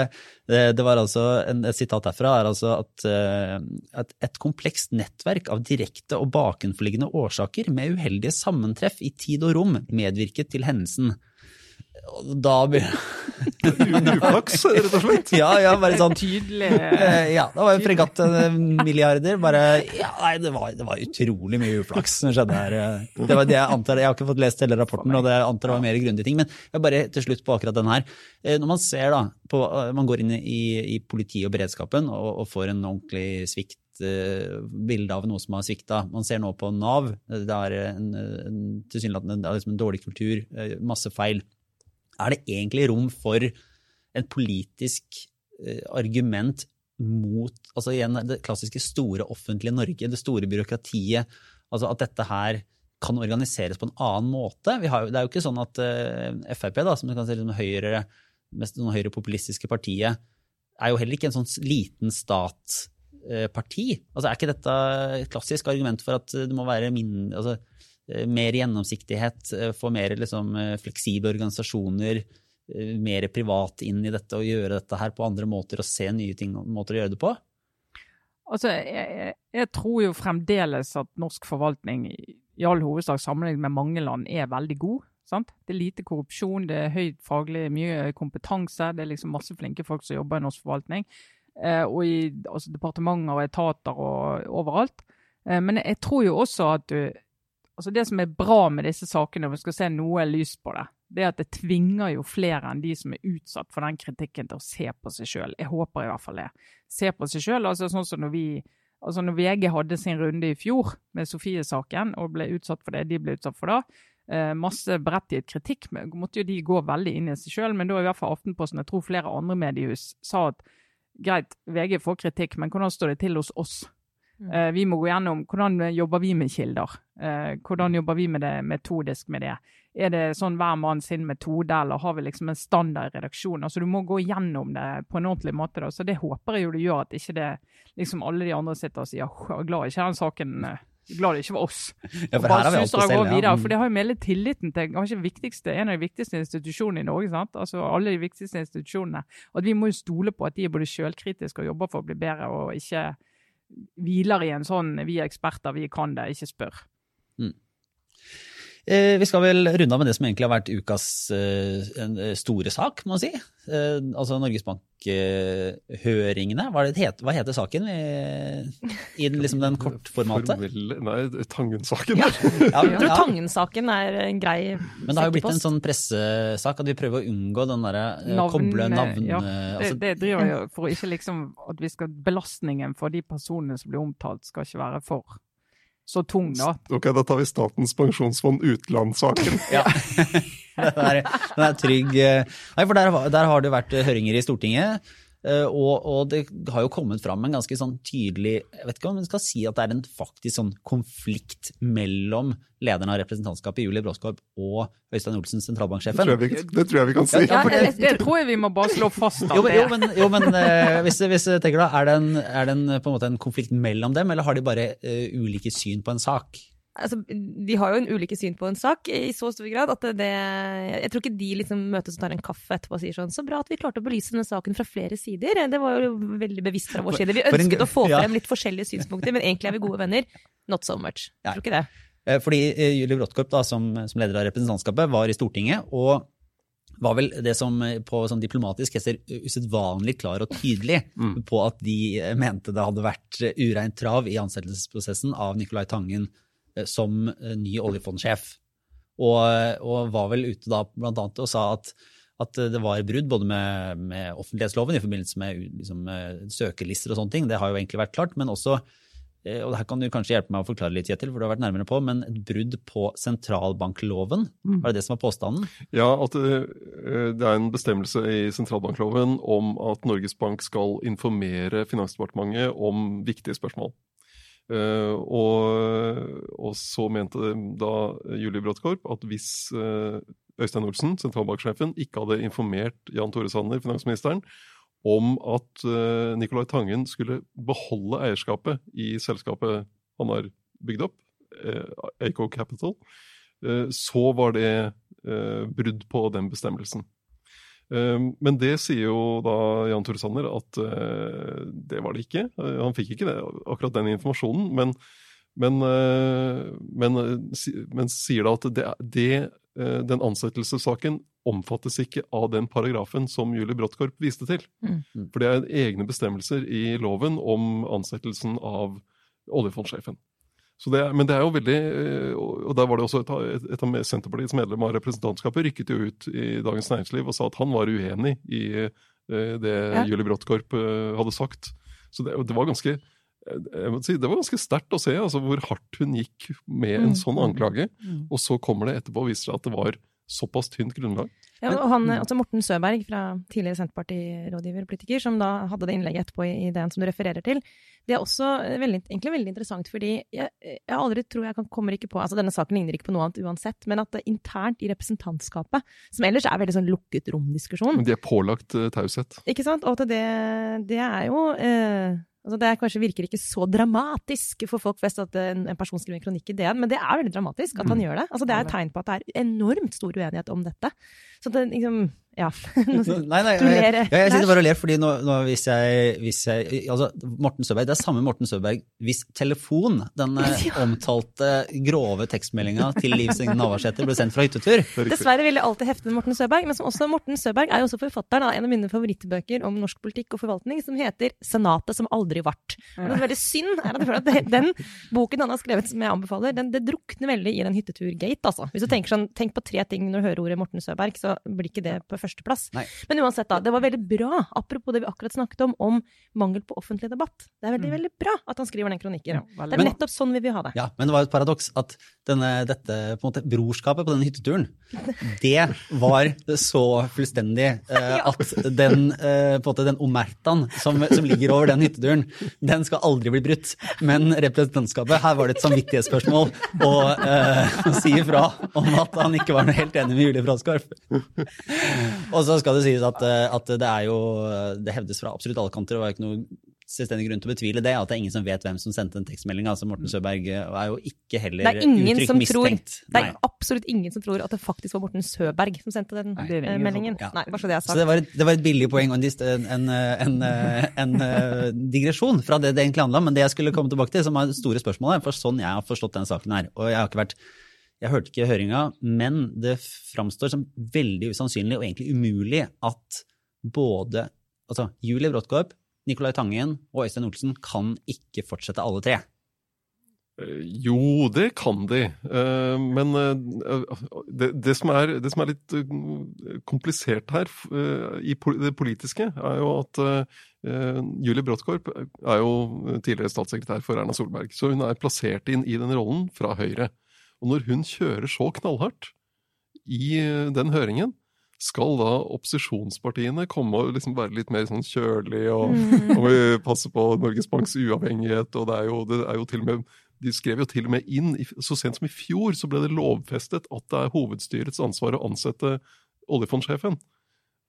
Det, det var altså, en, Et sitat derfra er altså at, eh, at et komplekst nettverk av direkte og bakenforliggende årsaker med uheldige sammentreff i tid og rom medvirket til hendelsen. Og da begynner Uflaks, rett og slett. Ja, ja, bare sånn Tydelig Eh, Ja, det var jo fregattmilliarder. Bare Ja, nei, det var, det var utrolig mye uflaks som skjedde her. Det var det jeg antar. Jeg har ikke fått lest hele rapporten, og det jeg antar det var mer grundige ting. Men jeg bare til slutt på akkurat den her. Eh, Når man ser da, på, eh, man går inn i, i politi og beredskapen og, og får en ordentlig svikt eh, bilde av noe som har svikta. Man ser nå på Nav. Det er en, en, tilsynelatende det er liksom en dårlig kultur, eh, masse feil. Er det egentlig rom for en politisk eh, argument mot altså igjen det klassiske store offentlige Norge, det store byråkratiet. altså At dette her kan organiseres på en annen måte. Har, det er jo ikke sånn at eh, Frp, da, som kan si liksom høyre, mest sånn høyrepopulistiske partiet, er jo heller ikke en sånn liten statsparti. altså Er ikke dette et klassisk argument for at det må være min, altså, eh, mer gjennomsiktighet, eh, få mer liksom, eh, fleksible organisasjoner, eh, mer privat inn i dette og gjøre dette her på andre måter og se nye ting, måter å gjøre det på? Altså, jeg, jeg, tror jo fremdeles at norsk forvaltning i all hovedsak sammenlignet med mange land er veldig god. Sant? Det er lite korrupsjon, det er høyt faglig, mye kompetanse. Det er liksom masse flinke folk som jobber i norsk forvaltning. Eh, og i altså, departementer og etater og overalt. Eh, men jeg tror jo også at du Altså Det som er bra med disse sakene, om vi skal se noe lys på det, det er at det tvinger jo flere enn de som er utsatt for den kritikken, til å se på seg sjøl. Jeg håper i hvert fall det. Se på seg sjøl. Altså sånn som når vi Altså når VG hadde sin runde i fjor med Sofie-saken og ble utsatt for det de ble utsatt for da, eh, masse berettiget kritikk, måtte jo de gå veldig inn i seg sjøl. Men da i hvert fall Aftenposten, jeg tror flere andre mediehus, sa at greit, VG får kritikk, men hvordan står det til hos oss? Mm. Eh, vi må gå gjennom hvordan jobber vi med kilder. Eh, hvordan jobber vi med det metodisk med det. Er det sånn hver mann sin metode, eller har vi liksom en standard redaksjon? Altså Du må gå gjennom det på en ordentlig måte. da, så Det håper jeg jo du gjør, at ikke det liksom alle de andre sitter og sier glad ikke den saken eh, glad det ikke var oss. [laughs] Ja, for her har vi alt å selge. Ja. For det har jo med litt tilliten til en av de viktigste institusjonene i Norge. sant? Altså Alle de viktigste institusjonene. At Vi må jo stole på at de er både selvkritiske og jobber for å bli bedre, og ikke hviler i en sånn 'vi er eksperter, vi kan det, ikke spør'. Mm. Eh, vi skal vel runde av med det som egentlig har vært ukas eh, eh, store sak, må man si. Altså Norges Bank-høringene. Hva, hva, heter saken i, i liksom den kortformatet? Formell, nei, Tangen-saken. Ja. ja, ja. Tangen-saken er en grei Men det har jo blitt en sånn pressesak at vi prøver å unngå den derre koble navn ja. altså, det, det, driver jo for ikke liksom at vi skal belastningen for de personene som blir omtalt, skal ikke være for så tung, da. Ok, da tar vi Statens pensjonsfond utland-saken. ja. [laughs] den, er, den er trygg. Nei, for der, der har det vært høringer i Stortinget. Eh, og, og, det har jo kommet fram en ganske sånn tydelig Jeg vet ikke om man skal si at det er en faktisk sånn konflikt mellom lederen av representantskapet, Julie Bråskorp, og Øystein Olsen, sentralbanksjefen. Det tror, vi, det tror jeg vi kan si. Ja, det, det, tror jeg vi må bare slå fast. Jo, jo, men, jo, men uh, hvis, hvis jeg tenker da, er det, en, er det en, på en måte en konflikt mellom dem, eller har de bare uh, ulike syn på en sak? Altså, De har jo en ulike syn på en sak i så stor grad at det Jeg tror ikke de liksom møtes og tar en kaffe etterpå og sier sånn Så bra at vi klarte å belyse denne saken fra flere sider. Det var jo veldig bevisst fra vår side. Vi ønsket en, å få frem litt forskjellige synspunkter, men egentlig er vi gode venner. Not so much. Jeg tror ikke det. Eh, fordi eh, Julie Bråttkorp, da, som, som leder av representantskapet, var i Stortinget. og var vel det som på sånn diplomatisk heter usedvanlig klar og tydelig mm. på at de mente det hadde vært ureint trav i ansettelsesprosessen av Nicolai Tangen Eh, som eh, ny oljefondsjef. Og, og, var vel ute da blant annet og sa at, at det var brudd både med, med, offentlighetsloven i forbindelse med liksom, søkelister og sånne ting, det har jo egentlig vært klart, men også eh, og her kan du kanskje hjelpe meg å forklare litt, Kjetil, for du har vært nærmere på, men et brudd på sentralbankloven, mm. var det det som var påstanden? Ja, at det, det er en bestemmelse i sentralbankloven om at Norges Bank skal informere Finansdepartementet om viktige spørsmål. Uh, og, og, så mente da Julie Bråttkorp at hvis uh, Øystein Olsen, sentralbanksjefen, ikke hadde informert Jan Tore Sanner, finansministeren, om at uh, Nicolai Tangen skulle beholde eierskapet i selskapet han har bygd opp, Aco Capital, så var det brudd på den bestemmelsen. Ehm, men det sier jo da Jan Tore Sanner at eh, det var det ikke. Eh, han fikk ikke det, akkurat den informasjonen, men, men, eh, men, men sier da at det, det, den ansettelsessaken omfattes ikke av den paragrafen som Julie Brottkorp viste til. Mm. For det er egne bestemmelser i loven om ansettelsen av oljefondsjefen. Det, men det er jo veldig eh, Og der var det også et, et av Senterpartiets medlemmer av representantskapet rykket jo ut i Dagens Næringsliv og sa at han var uenig i uh, det ja. Julie Bråttkorp uh, hadde sagt. Så det, det var ganske Si, det var ganske sterkt å se altså, hvor hardt hun gikk med en mm. sånn anklage. Mm. Og så kommer det etterpå og viser seg at det var såpass tynt grunnlag. Ja, og han, altså Morten Søberg, fra tidligere Senterparti-rådgiver og politiker, som da hadde det innlegget etterpå i, ideen den som du refererer til, det er også veldig, egentlig veldig interessant, fordi jeg, jeg aldri tror jeg kan, kommer ikke på altså Denne saken ligner ikke på noe annet uansett, men at det internt i representantskapet, som ellers er veldig sånn lukket rom-diskusjon Men de er pålagt uh, taushet. Ikke sant? Og at det, det er jo uh, Altså det kanskje virker ikke så dramatisk for folk flest at en, en person skriver en kronikk i DN, men det er veldig dramatisk at han mm. gjør det. Altså det er et tegn på at det er enormt stor uenighet om dette. Så det liksom Ja. [laughs] Nei, nei, Du ler, ja, jeg sitter bare og ler, fordi nå, nå hvis, jeg, hvis jeg Altså, Morten Søberg, det er samme Morten Søberg hvis telefon, den eh, [laughs] omtalte grove tekstmeldinga til Liv Signe Navarsete, ble sendt fra hyttetur. Er. Dessverre vil jeg alltid hefte med Morten Søberg, men som også Morten Søberg er jo også forfatteren av en av mine favorittbøker om norsk politikk og forvaltning, som heter 'Senatet som aldri vart'. Og det er veldig synd er at jeg føler at det- den boken han har skrevet, som jeg anbefaler, den, det drukner veldig i den hyttetur-gate, altså. Hvis du tenker sånn, tenk på tre ting når du hører ordet Morten Søberg, så blir ikke det på førsteplass. Men uansett, da. Det var veldig bra, apropos det vi akkurat snakket om, om mangel på offentlig debatt. Det er veldig, veldig bra at han skriver den kronikken. Ja, det er nettopp sånn vi vil ha det. Ja, men det var et paradoks at denne, dette på en måte, brorskapet på denne hytteturen, [laughs] det var så fullstendig eh, [laughs] at den, eh, måte, den omertaen som, som ligger over den hytteturen, den skal aldri bli brutt. Men representantskapet, her var det et samvittighetsspørsmål å eh, [laughs] si ifra om at han ikke var helt enig med Julie Fraskorp. [laughs] Og så skal det sies at, eh, at det er jo Det hevdes fra absolutt alle kanter, og det var ikke noe selvstendig grunn til å betvile det, at det er ingen som vet hvem som sendte den tekstmeldinga. Altså Morten Søberg eh, er jo ikke heller er uttrykt som tror mistenkt. Det er absolutt ingen som tror at det faktisk var Morten Søberg som sendte den Nei, er eh, meldingen. Ja. Nei, bare så det er Så det var, et, det var et billig poeng og en, en, en, en, en, eh, digresjon fra det det egentlig handla om. Men det jeg skulle komme tilbake til, som er det store spørsmålet, for sånn jeg har forstått denne saken her, og jeg har ikke vært jeg hørte ikke høringa, men det framstår som veldig usannsynlig og egentlig umulig at både altså Julie Bråttkorp, Nicolai Tangen og Øystein Olsen kan ikke fortsette alle tre. Eh, Jo, det kan de. Eh, Men eh, det, som er, det som er litt komplisert her i det politiske, er jo at Julie Bråttkorp er jo tidligere statssekretær for Erna Solberg. Så hun er plassert inn i den rollen fra Høyre. Og når hun kjører så knallhardt i eh, den høringen, skal da opposisjonspartiene komme og liksom være litt mer sånn kjølig og Mm. og passe på Norges Banks uavhengighet, og det er jo, det er jo til og med de skrev jo til og med inn, Så sent som i fjor så ble det lovfestet at det er hovedstyrets ansvar å ansette oljefondsjefen.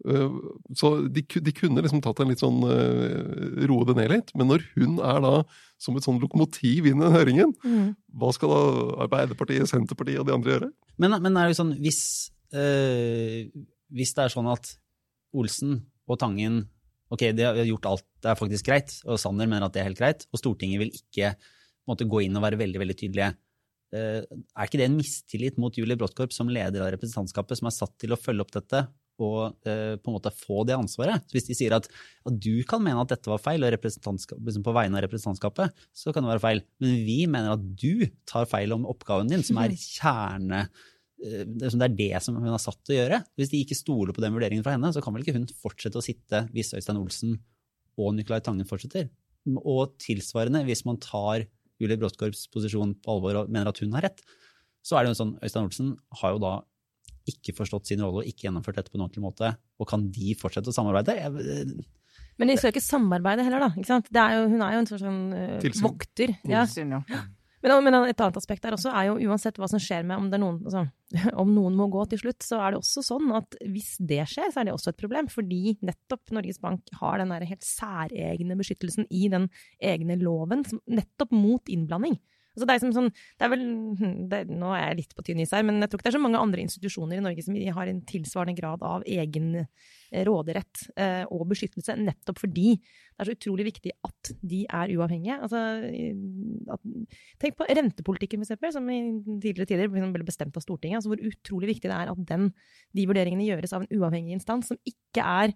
Eh, Så de, de kunne liksom tatt en litt sånn eh, roe det ned litt. Men når hun er da som et sånn lokomotiv inn i den høringen, Mm. hva skal da Arbeiderpartiet, Senterpartiet og de andre gjøre? Men, men er det sånn, hvis, øh, hvis det er sånn at Olsen og Tangen ok, de har gjort alt, det er faktisk greit, og Sanner mener at det er helt greit, og Stortinget vil ikke måtte gå inn og være veldig veldig tydelige. Eh, er ikke det en mistillit mot Julie Brottkorp som leder av representantskapet, som er satt til å følge opp dette og eh, på en måte få det ansvaret? Så hvis de sier at, at du kan mene at dette var feil, og liksom på vegne av representantskapet, så kan det være feil. Men vi mener at du tar feil om oppgaven din, som er [laughs] kjerne eh, det er det som hun har satt til å gjøre. Hvis de ikke stoler på den vurderingen fra henne, så kan vel ikke hun fortsette å sitte hvis Øystein Olsen og Nicolai Tangen fortsetter. Og tilsvarende, hvis man tar Julie Bråttkorps posisjon på alvor og mener at hun har rett, så er det jo sånn Øystein Olsen har jo da ikke forstått sin rolle og ikke gjennomført dette på en ordentlig måte. Og kan de fortsette å samarbeide? Jeg, Men de skal jo ikke samarbeide heller, da. Ikke sant? Det er jo, hun er jo en sånn, Tilsyn. vokter. Ja. Tilsyn, ja. Men, men et annet aspekt der også er jo uansett hva som skjer med om, det er noen, altså, [laughs] om noen må gå til slutt, så er det også sånn at hvis det skjer, så er det også et problem. Fordi nettopp Norges Bank har den der helt særegne beskyttelsen i den egne loven, som, nettopp mot innblanding. Altså det er liksom sånn, det er vel, [laughs] det, Nå er jeg litt på tynn is her, men jeg tror ikke det er så mange andre institusjoner i Norge som har en tilsvarende grad av egen eh, råderett eh, og beskyttelse, nettopp fordi det er så utrolig viktig at de er uavhengige. Altså, at, tenk på rentepolitikken, for som i tidligere tider ble bestemt av Stortinget. Altså hvor utrolig viktig det er at den, de vurderingene gjøres av en uavhengig instans som ikke er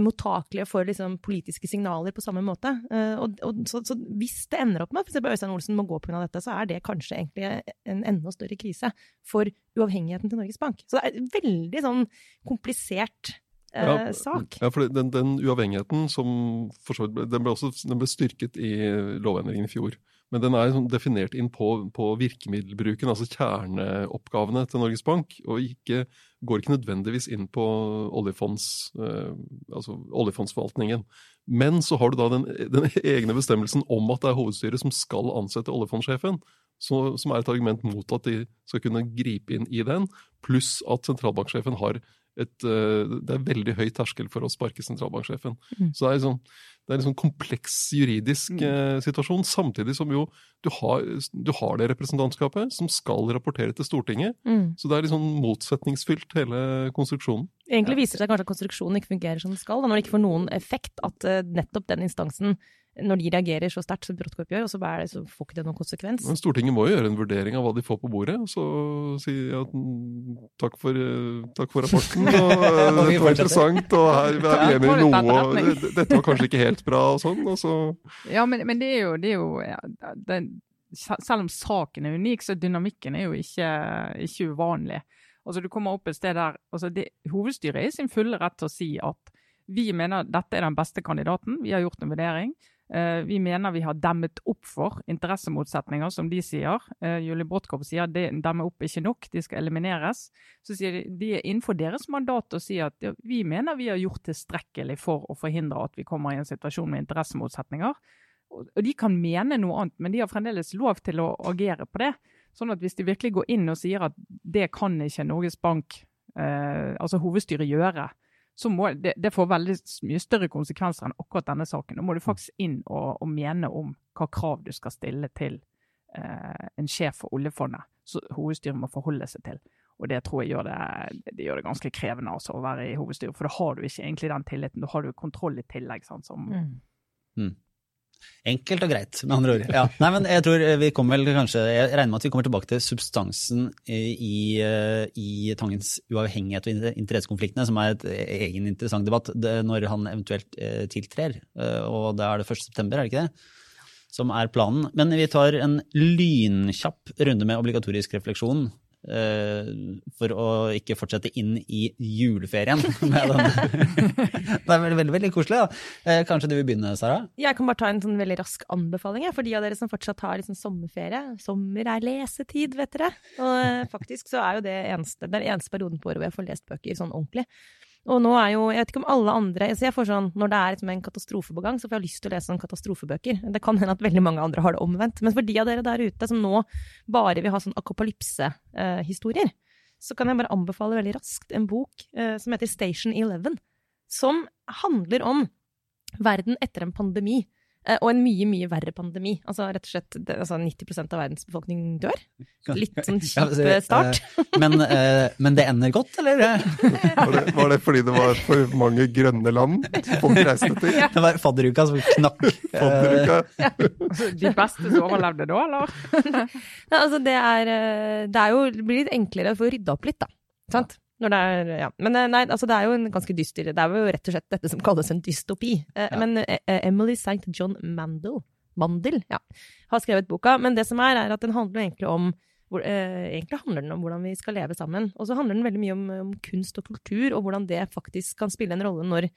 mottakelige for liksom, politiske signaler på samme måte. Eh, og, og, så, så hvis det ender opp med at Øystein Olsen må gå pga. dette, så er det kanskje egentlig en enda større krise for uavhengigheten til Norges Bank. Så det er en veldig sånn komplisert eh, Ja, sak. Ja, for den, den uavhengigheten som for ble, den ble, også, den ble styrket i lovendringen i fjor. Men den er sånn definert inn på, på virkemiddelbruken, altså kjerneoppgavene til Norges Bank, og ikke, går ikke nødvendigvis inn på oljefonds, eh, altså oljefondsforvaltningen. Men så har du da den, den egne bestemmelsen om at det er hovedstyret som skal ansette oljefondsjefen, så, som er et argument mot at de skal kunne gripe inn i den, pluss at sentralbanksjefen har et eh, Det er veldig høy terskel for å sparke sentralbanksjefen. Mm. Så det er, liksom, det er en sånn kompleks juridisk Mm. eh, situasjon, samtidig som jo du har, du har det representantskapet som skal rapportere til Stortinget. Mm. Så det er litt sånn motsetningsfylt, hele konstruksjonen. Egentlig viser det seg kanskje at konstruksjonen ikke fungerer som den skal, da, når det ikke får noen effekt at eh, nettopp den instansen, når de reagerer så sterkt som Brodtkorp gjør, og så, det, så får ikke det noen konsekvens. Men Stortinget må jo gjøre en vurdering av hva de får på bordet, og så si at mm, takk for, eh, takk for rapporten, og [laughs] eh, dette var interessant, og her er vi enige i noe, og dette var kanskje ikke helt bra, og sånn, og så Ja, men, men det er jo, det er jo ja, det, Selv om saken er unik, så dynamikken er jo ikke, ikke uvanlig. Altså Du kommer opp et sted der altså det, Hovedstyret er i sin fulle rett til å si at vi mener dette er den beste kandidaten, vi har gjort en vurdering. Eh, vi mener vi har demmet opp for interessemotsetninger, som de sier. Eh, Julie Brodtkorp sier at demme opp ikke nok, de skal elimineres. Så sier de de er innenfor deres mandat å si at vi mener vi har gjort tilstrekkelig for å forhindre at vi kommer i en situasjon med interessemotsetninger. Og de kan mene noe annet, men de har fremdeles lov til å agere på det. Sånn at hvis de virkelig går inn og sier at det kan ikke Norges Bank, eh, altså hovedstyret, gjøre, så må det, det får veldig mye større konsekvenser enn akkurat denne saken. Nå må du faktisk inn og, og mene om hva krav du skal stille til eh, en sjef for oljefondet. Så hovedstyret må forholde seg til. Og det tror jeg gjør det, det, gjør det ganske krevende altså, å være i hovedstyret, for da har du ikke egentlig den tilliten. Da har du kontroll i tillegg. Sant, som, Mm. Enkelt og greit, med andre ord. Ja. Nei, men jeg tror vi kommer vel kanskje, jeg regner med at vi kommer tilbake til substansen i, i, i Tangens uavhengighet og interessekonfliktene, som er et egen interessant debatt, når han eventuelt eh, tiltrer. Eh, og da er det 1. september, er det ikke det? Som er planen. Men vi tar en lynkjapp runde med obligatorisk refleksjon. Eh, for å ikke fortsette inn i juleferien. [laughs] Det er veldig, veldig, veldig koselig. da. Eh, Kanskje du vil begynne, Sara? Jeg kan bare ta en sånn veldig rask anbefaling for de av dere som fortsatt har liksom sommerferie. Sommer er lesetid, vet dere. Og eh, faktisk så er jo det eneste, den eneste perioden på året hvor jeg får lest bøker sånn ordentlig. Og nå er jo, jeg vet ikke om alle andre så jeg får sånn, Når det er liksom en katastrofe på gang, så får jeg lyst til å lese sånn katastrofebøker. Det kan hende at veldig mange andre har det omvendt. Men for de av dere der ute som nå bare vil ha sånn akopalypsehistorier, så kan jeg bare anbefale veldig raskt en bok eh, som heter Station Eleven. Som handler om verden etter en pandemi. Eh, Og en mye, mye verre pandemi. Altså rett og slett det, altså 90% av verdens befolkning dør. Litt sånn [laughs] Ja, kjip start. eh, Men, eh, men det ender godt, eller? [laughs] var det, var det fordi det var for mange grønne land folk reiste til? Det var fadderuka som knakk. [laughs] Fadderuka? Ja. de beste som overlevde da, eller? Ja, altså det er, det er jo det blir litt enklere å få rydda opp litt, da. Sant? Når det er, ja. Men eh, nei, altså det er jo en ganske dyster Det er jo rett og slett dette som kalles en dystopi. Eh, Ja. Men eh, Emily St. John Mandel, Mandel ja, har skrevet boka. Men det som er, er at den handler egentlig om hvor, eh, egentlig handler den om hvordan vi skal leve sammen. Og så handler den veldig mye om, om kunst og kultur, og hvordan det faktisk kan spille en rolle når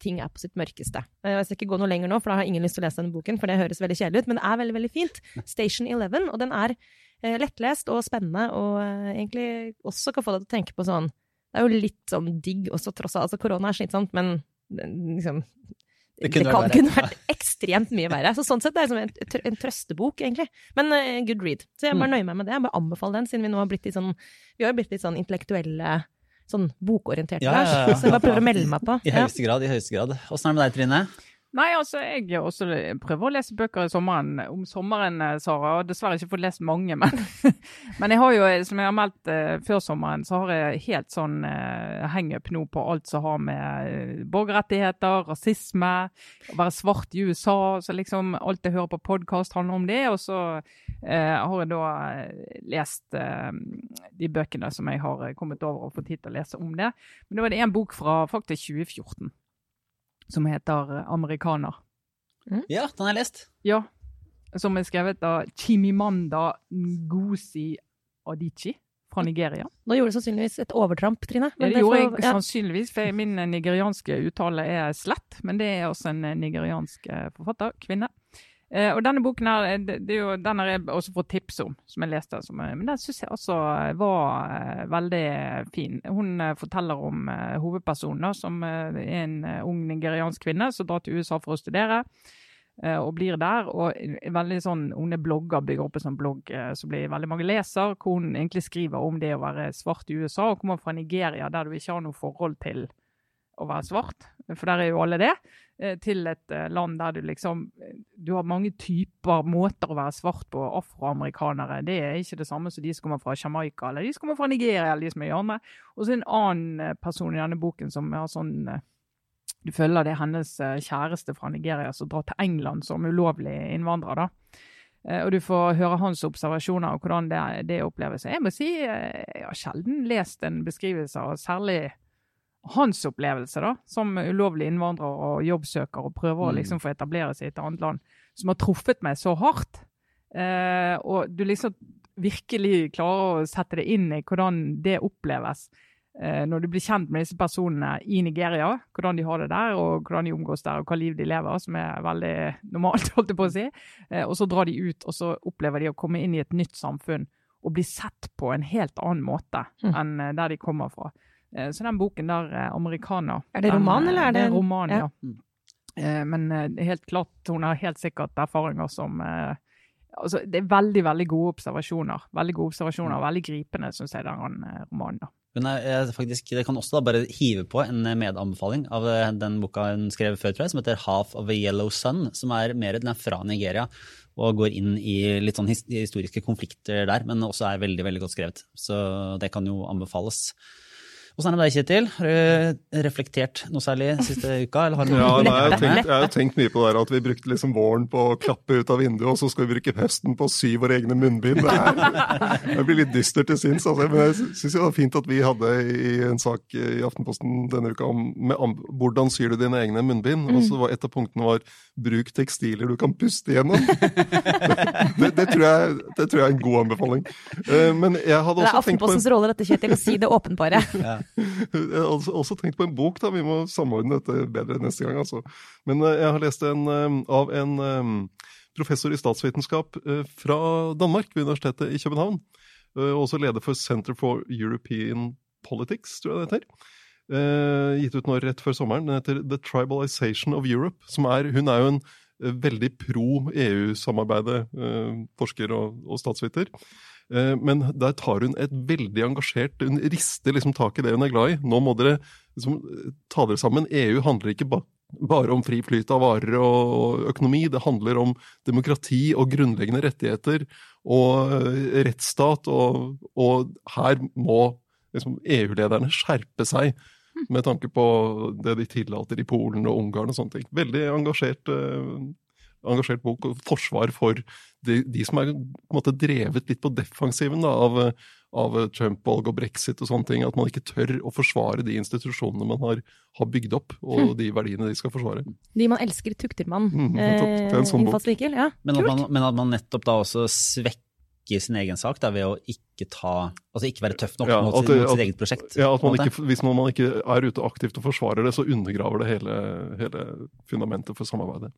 ting er på sitt mørkeste. Eh, Jeg skal ikke gå noe lenger nå, for da har ingen lyst til å lese denne boken, for det høres veldig kjedelig ut, men det er veldig, veldig fint. [laughs] Station Eleven, og den er eh, lettlest og spennende, og egentlig også kan få deg til å tenke på sånn Det er jo litt sånn digg også, tross alt. Altså, korona er slitsomt, men liksom Det det, kan, vært kunne vært ekstremt mye verre. Så sånn sett det er det som en, en trøstebok, egentlig. Men uh, good read. Så jeg bare Mm. nøyer meg med det. Jeg bare anbefaler den, siden vi nå har blitt litt sånn Vi har blitt litt sånn intellektuelle, sånn bokorienterte, Ja, ja, ja. Så jeg bare prøver å melde meg på. I høyeste grad, i høyeste grad. Åssen er det med deg, Trine? Nei, altså, jeg også prøver å lese bøker i sommeren, om sommeren, eh, Sara. og Dessverre ikke fått lest mange, men, [laughs] men jeg har jo, som jeg har meldt eh, før sommeren, så har jeg helt sånn eh, hang-up nå på alt som har med eh, borgerrettigheter, rasisme, å være svart i USA. Så liksom alt jeg hører på podkast handler om det. Og så eh, har jeg da eh, lest eh, de bøkene som jeg har kommet over og fått tid til å lese om det. Men da var det en bok fra faktisk 2014 som heter 'Amerikaner'. 'Amerikaner'. Ja, den har jeg lest. Ja. Som er skrevet av Chimimanda Ngozi Adichie fra Nigeria. Nå gjorde du sannsynligvis et overtramp, Trine. Ja, det gjorde jeg ja. sannsynligvis, for min eh, nigerianske uttale er slett. Men det er også en eh, nigeriansk eh, forfatter, kvinne. Eh, og denne boken her, eh, det, det jo, den har jeg også fått tips om, som jeg leste. Som, eh, men den syns jeg altså eh, var eh, veldig fin. Hun eh, forteller om eh, hovedpersonen, som eh, er en eh, ung nigeriansk kvinne som drar til USA for å studere. eh, og blir der. Og veldig sånn, Hun er blogger, bygger opp en sånn blogg eh, som blir veldig mange leser, hvor hun egentlig skriver om det å være svart i USA, og kommer fra Nigeria, der du ikke har noe forhold til å være svart, for der er jo alle det, eh, til et eh, land der du liksom Du har mange typer måter å være svart på. Afroamerikanere det er ikke det samme som de som kommer fra Jamaica eller de som kommer fra Nigeria. eller de som er i andre. Og så en annen eh, person i denne boken som har sånn eh, Du følger det hennes eh, kjæreste fra Nigeria som drar til England som ulovlig innvandrer. da. Eh, Og du får høre hans observasjoner og hvordan det, det oppleves. Jeg må si eh, jeg har sjelden lest en beskrivelse av særlig hans opplevelse da, som ulovlig innvandrer og jobbsøker og prøver å Mm. liksom få etablere seg i et annet land, som har truffet meg så hardt. Eh, og du liksom virkelig klarer å sette det inn i hvordan det oppleves eh, når du blir kjent med disse personene i Nigeria, hvordan de har det der, og hvordan de omgås der, og hva liv de lever, som er veldig normalt, [laughs] holdt jeg på å si. Eh, og så drar de ut, og så opplever de å komme inn i et nytt samfunn og bli sett på en helt annen måte Mm. enn eh, der de kommer fra. Eh, Så den boken der, 'Americana' 'Amerikaner' Er det roman, den, eller er det det- er roman, ja. ja. Mm. Eh, Men eh, det helt klart, hun har helt sikkert erfaringer som eh, altså, Det er veldig veldig gode observasjoner. Veldig gode observasjoner, Mm. Veldig gripende, syns jeg, den eh, romanen. da. Er, jeg, faktisk, det kan også da bare hive på en medanbefaling av eh, den boka hun skrev før, tror jeg, som heter 'Half of a Yellow Sun', som er mer den er fra Nigeria og går inn i litt sånn historiske konflikter der, men også er veldig veldig godt skrevet. Så det kan jo anbefales. Åssen er det med deg, Kjetil? Har du reflektert noe særlig siste uka? Eller har du Ja, nei, jeg, har tenkt, jeg har tenkt mye på det her, at vi brukte liksom våren på å klappe ut av vinduet, og så skal vi bruke høsten på å sy våre egne munnbind. Det, er, det blir litt dystert til sinns. Altså. Men jeg syns det var fint at vi hadde i en sak i Aftenposten denne uka om med, hvordan syr du dine egne munnbind. Og så var et av punktene var bruk tekstiler du kan puste gjennom. Det, det, tror, jeg, det tror jeg er en god anbefaling. Eh, Men jeg hadde er også tenkt på en Aftenpostens rolle, dette, Kjetil, å si det åpenbare. [laughs] jeg har også, også tenkt på en bok, da. Vi må samordne dette bedre neste gang, altså. Men eh, jeg har lest en eh, av en professor i statsvitenskap fra Danmark, ved Universitetet i København. eh, og også leder for Center for European Politics, tror jeg det heter. Eh, gitt ut nå rett før sommeren. Den heter The Tribalization of Europe. Er, hun er jo en uh, veldig pro EU-samarbeidet, uh, forsker og, og statsviter. Eh, Men der tar hun et veldig engasjert Hun rister liksom tak i det hun er glad i. Nå må dere liksom eh, ta dere sammen. EU handler ikke ba bare om fri flyt av varer og og økonomi. Det handler om demokrati og grunnleggende rettigheter og eh, rettsstat. Og, og her må liksom EU-lederne skjerpe seg med tanke på det de tillater i Polen og Ungarn og sånne ting. Veldig engasjert, eh, engasjert bok, og forsvar for de, de som er på en måte drevet litt på defensiven da, av, av Trump-valg og brexit og sånne ting. At man ikke tør å forsvare de institusjonene man har, har bygd opp, og de verdiene de skal forsvare. De man elsker, tukter man. Mm. Det er en sånn bok. Ja, Men at, man, men at man nettopp da også svekker sin egen sak da, ved å ikke ta Altså ikke være tøff nok Ja, mot, at sitt, det- mot sitt at- eget prosjekt. Ja, at man ikke, Hvis man, ikke er ute aktivt og forsvarer det, så undergraver det hele, hele fundamentet for samarbeidet.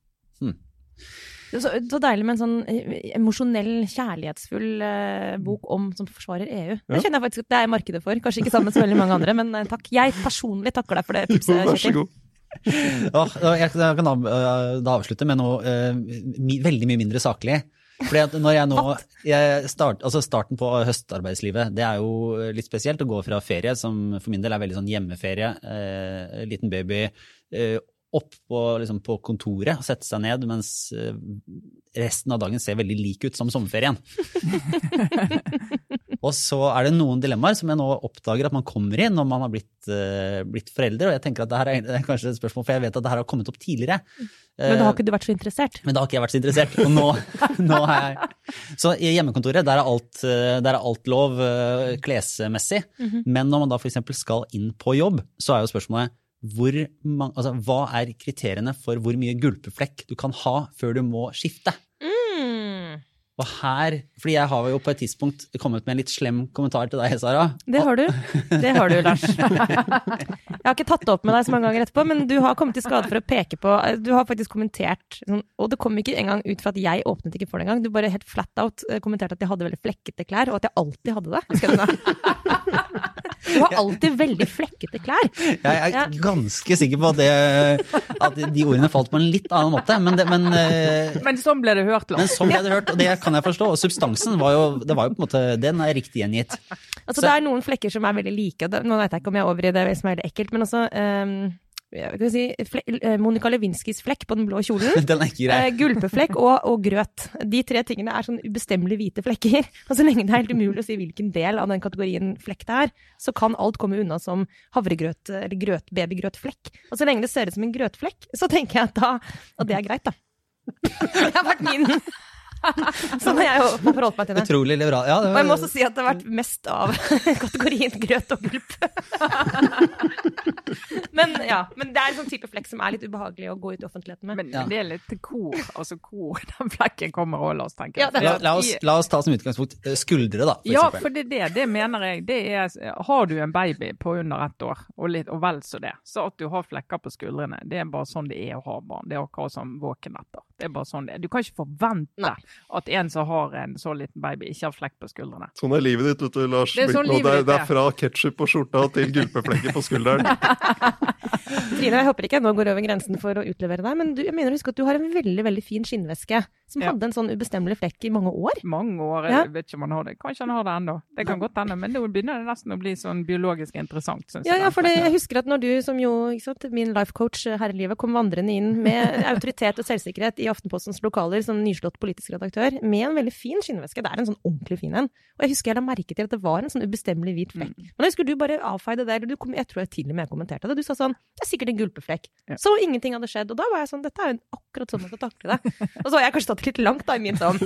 Så, så deilig med en sånn eh, emosjonell, kjærlighetsfull eh, bok om som forsvarer EU. Det Ja. kjenner jeg faktisk at det er markedet for. Kanskje ikke sammen med så veldig mange andre, men eh, takk. Jeg personlig takker deg for det Jo, tipset, vær så god. ja, jeg, kan da avslutte med noe eh, veldig mye mindre saklig. Fordi når jeg nå jeg start, altså Starten på høstarbeidslivet, det er jo litt spesielt å gå fra ferie, som for min del er veldig sånn hjemmeferie, eh, liten baby, eh, opp på, liksom, på kontoret og sette seg ned, mens eh, resten av dagen ser veldig lik ut som sommerferien. [laughs] Og så er det noen dilemmaer som jeg nå oppdager at man kommer i når man har blitt, uh, blitt forelder. Og jeg tenker at det her er, er kanskje et spørsmål, for jeg vet at det her har kommet opp tidligere. Men da Eh, har ikke du vært så interessert? men da har ikke jeg vært så interessert. Og nå, [laughs] nå har jeg Så i hjemmekontoret, der er alt, eh, der er alt lov eh, klesmessig. Men når man da f.eks. skal inn på jobb, så er jo spørsmålet hvor man, altså, hva er kriteriene for hvor mye gulpeflekk du kan ha før du må skifte? Og her, fordi jeg har jo på et tidspunkt kommet med en litt slem kommentar til deg, Sara. Det har du. [laughs] Det har du, Lars. Jeg har ikke tatt det opp med deg så mange ganger etterpå, men du har kommet i skade for å peke på Du har faktisk kommentert, sånn, og det kom ikke engang ut fra at jeg åpnet ikke for det engang. Du bare helt flat out eh, kommenterte at jeg hadde veldig flekkete klær, og at jeg alltid hadde det. Husker du det? [laughs] Du har alltid veldig flekkete klær. [laughs] Jeg er ganske sikker på at, det, at de ordene falt på en litt annen måte, men, det, men, eh, Men sånn ble det hørt, men sånn ble det [laughs] hørt, og det kan jeg forstå. Og substansen var jo, det var jo på en måte, den er riktig gjengitt. Altså, det er noen flekker som er veldig like. Nå vet jeg ikke om jeg er over i det som er veldig ekkelt, men også um, si, fle eh, Monica Lewinskys flekk på den blå kjolen. [laughs] Den. Eh, gulpeflekk og, og grøt. De tre tingene er sånn ubestemmelig hvite flekker. [laughs] Og så lenge det er helt umulig å si hvilken del av den kategorien flekk det er, så kan alt komme unna som havregrøt eller grøt, babygrøtflekk. Og så lenge det ser ut som en grøtflekk, så tenker jeg at, da, at det er greit, da. [laughs] Det har vært min [laughs] Sånn har jeg jo forholdt meg til det. Utrolig liberal. Ja, det Og jeg må også si at det har vært mest av [laughs] kategorien grøt og gulp. [laughs] men ja, men det er en sånn type flekk som er litt ubehagelig å gå ut i offentligheten med. Men Ja. det er litt hvor, altså hvor den flekken kommer og la oss tenke. Ja, la, la, oss, la oss ta som utgangspunkt eh, skuldre, da, for Ja, eksempel. for det er det. Det mener jeg. Det er, har du en baby på under ett år, og, litt, og vel så det, så at du har flekker på skuldrene, det er bare sånn det er å ha barn. Det er akkurat som våkenetter. Det er bare sånn det er. Du kan ikke forvente Nei. At en som har en så liten baby, ikke har flekk på skuldrene. Sånn er livet ditt, vet du, Lars. Det er sånn livet det, er, ditt det er. fra ketsjup på skjorta til gulpeflekker på skulderen. [laughs] Trine, jeg håper ikke jeg nå går over grensen for å utlevere deg, men du, jeg mener å huske at du har en veldig veldig fin skinnveske som Ja. hadde en sånn ubestemmelig flekk i mange år. Mange år, Ja. jeg vet ikke om han har det. Kanskje han har det ennå. Det kan godt hende, men nå begynner det nesten å bli sånn biologisk interessant, syns Ja, jeg. ja, for det, jeg husker at når du, som jo ikke sant, min life coach her i livet, kom vandrende inn med autoritet og selvsikkerhet i Aftenpostens lokaler som nyslått politisk redaktør, med en veldig fin skinnveske. Det er en sånn ordentlig fin en. Og jeg husker jeg la merke til at det var en sånn ubestemmelig hvit flekk. Mm. Men jeg husker du bare avfeide det, eller du kom, jeg tror jeg til og med kommenterte det. Du sa sånn, det er sikkert en gulpeflekk. Ja. Så ingenting hadde skjedd. Og da var jeg sånn, dette er jo akkurat sånn man skal takle det. Og så har jeg kanskje tatt det litt langt da, i min sånn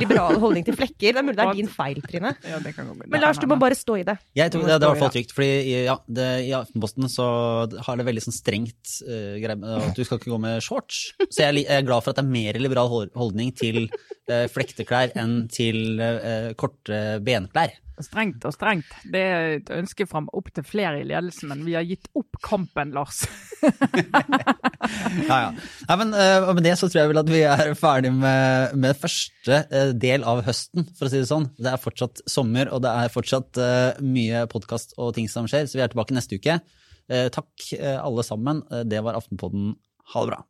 liberale holdning til flekker. Det er mulig det er din feil, Trine. Ja, det kan gå- det Men Lars, du må bare stå i det. Jeg tror det, det er i hvert fall trygt, fordi i- ja, det, i Aftenposten så har det veldig sånn strengt uh, greie med at du skal ikke gå med shorts. Så jeg er glad for at det er mer liberal holdning til uh, flekteklær enn til uh, korte benklær. Strengt og strengt. Det er et ønske fra opptil flere i ledelsen, men vi har gitt opp kampen, Lars. [laughs] Ja, ja. Nei, men og med det så tror jeg vel at vi er ferdig med, med første eh, del av høsten, for å si det sånn. Det er fortsatt sommer, og det er fortsatt uh, mye podkast og ting som skjer, så vi er tilbake neste uke. Takk alle sammen. Det var Aftenpodden. Ha det bra.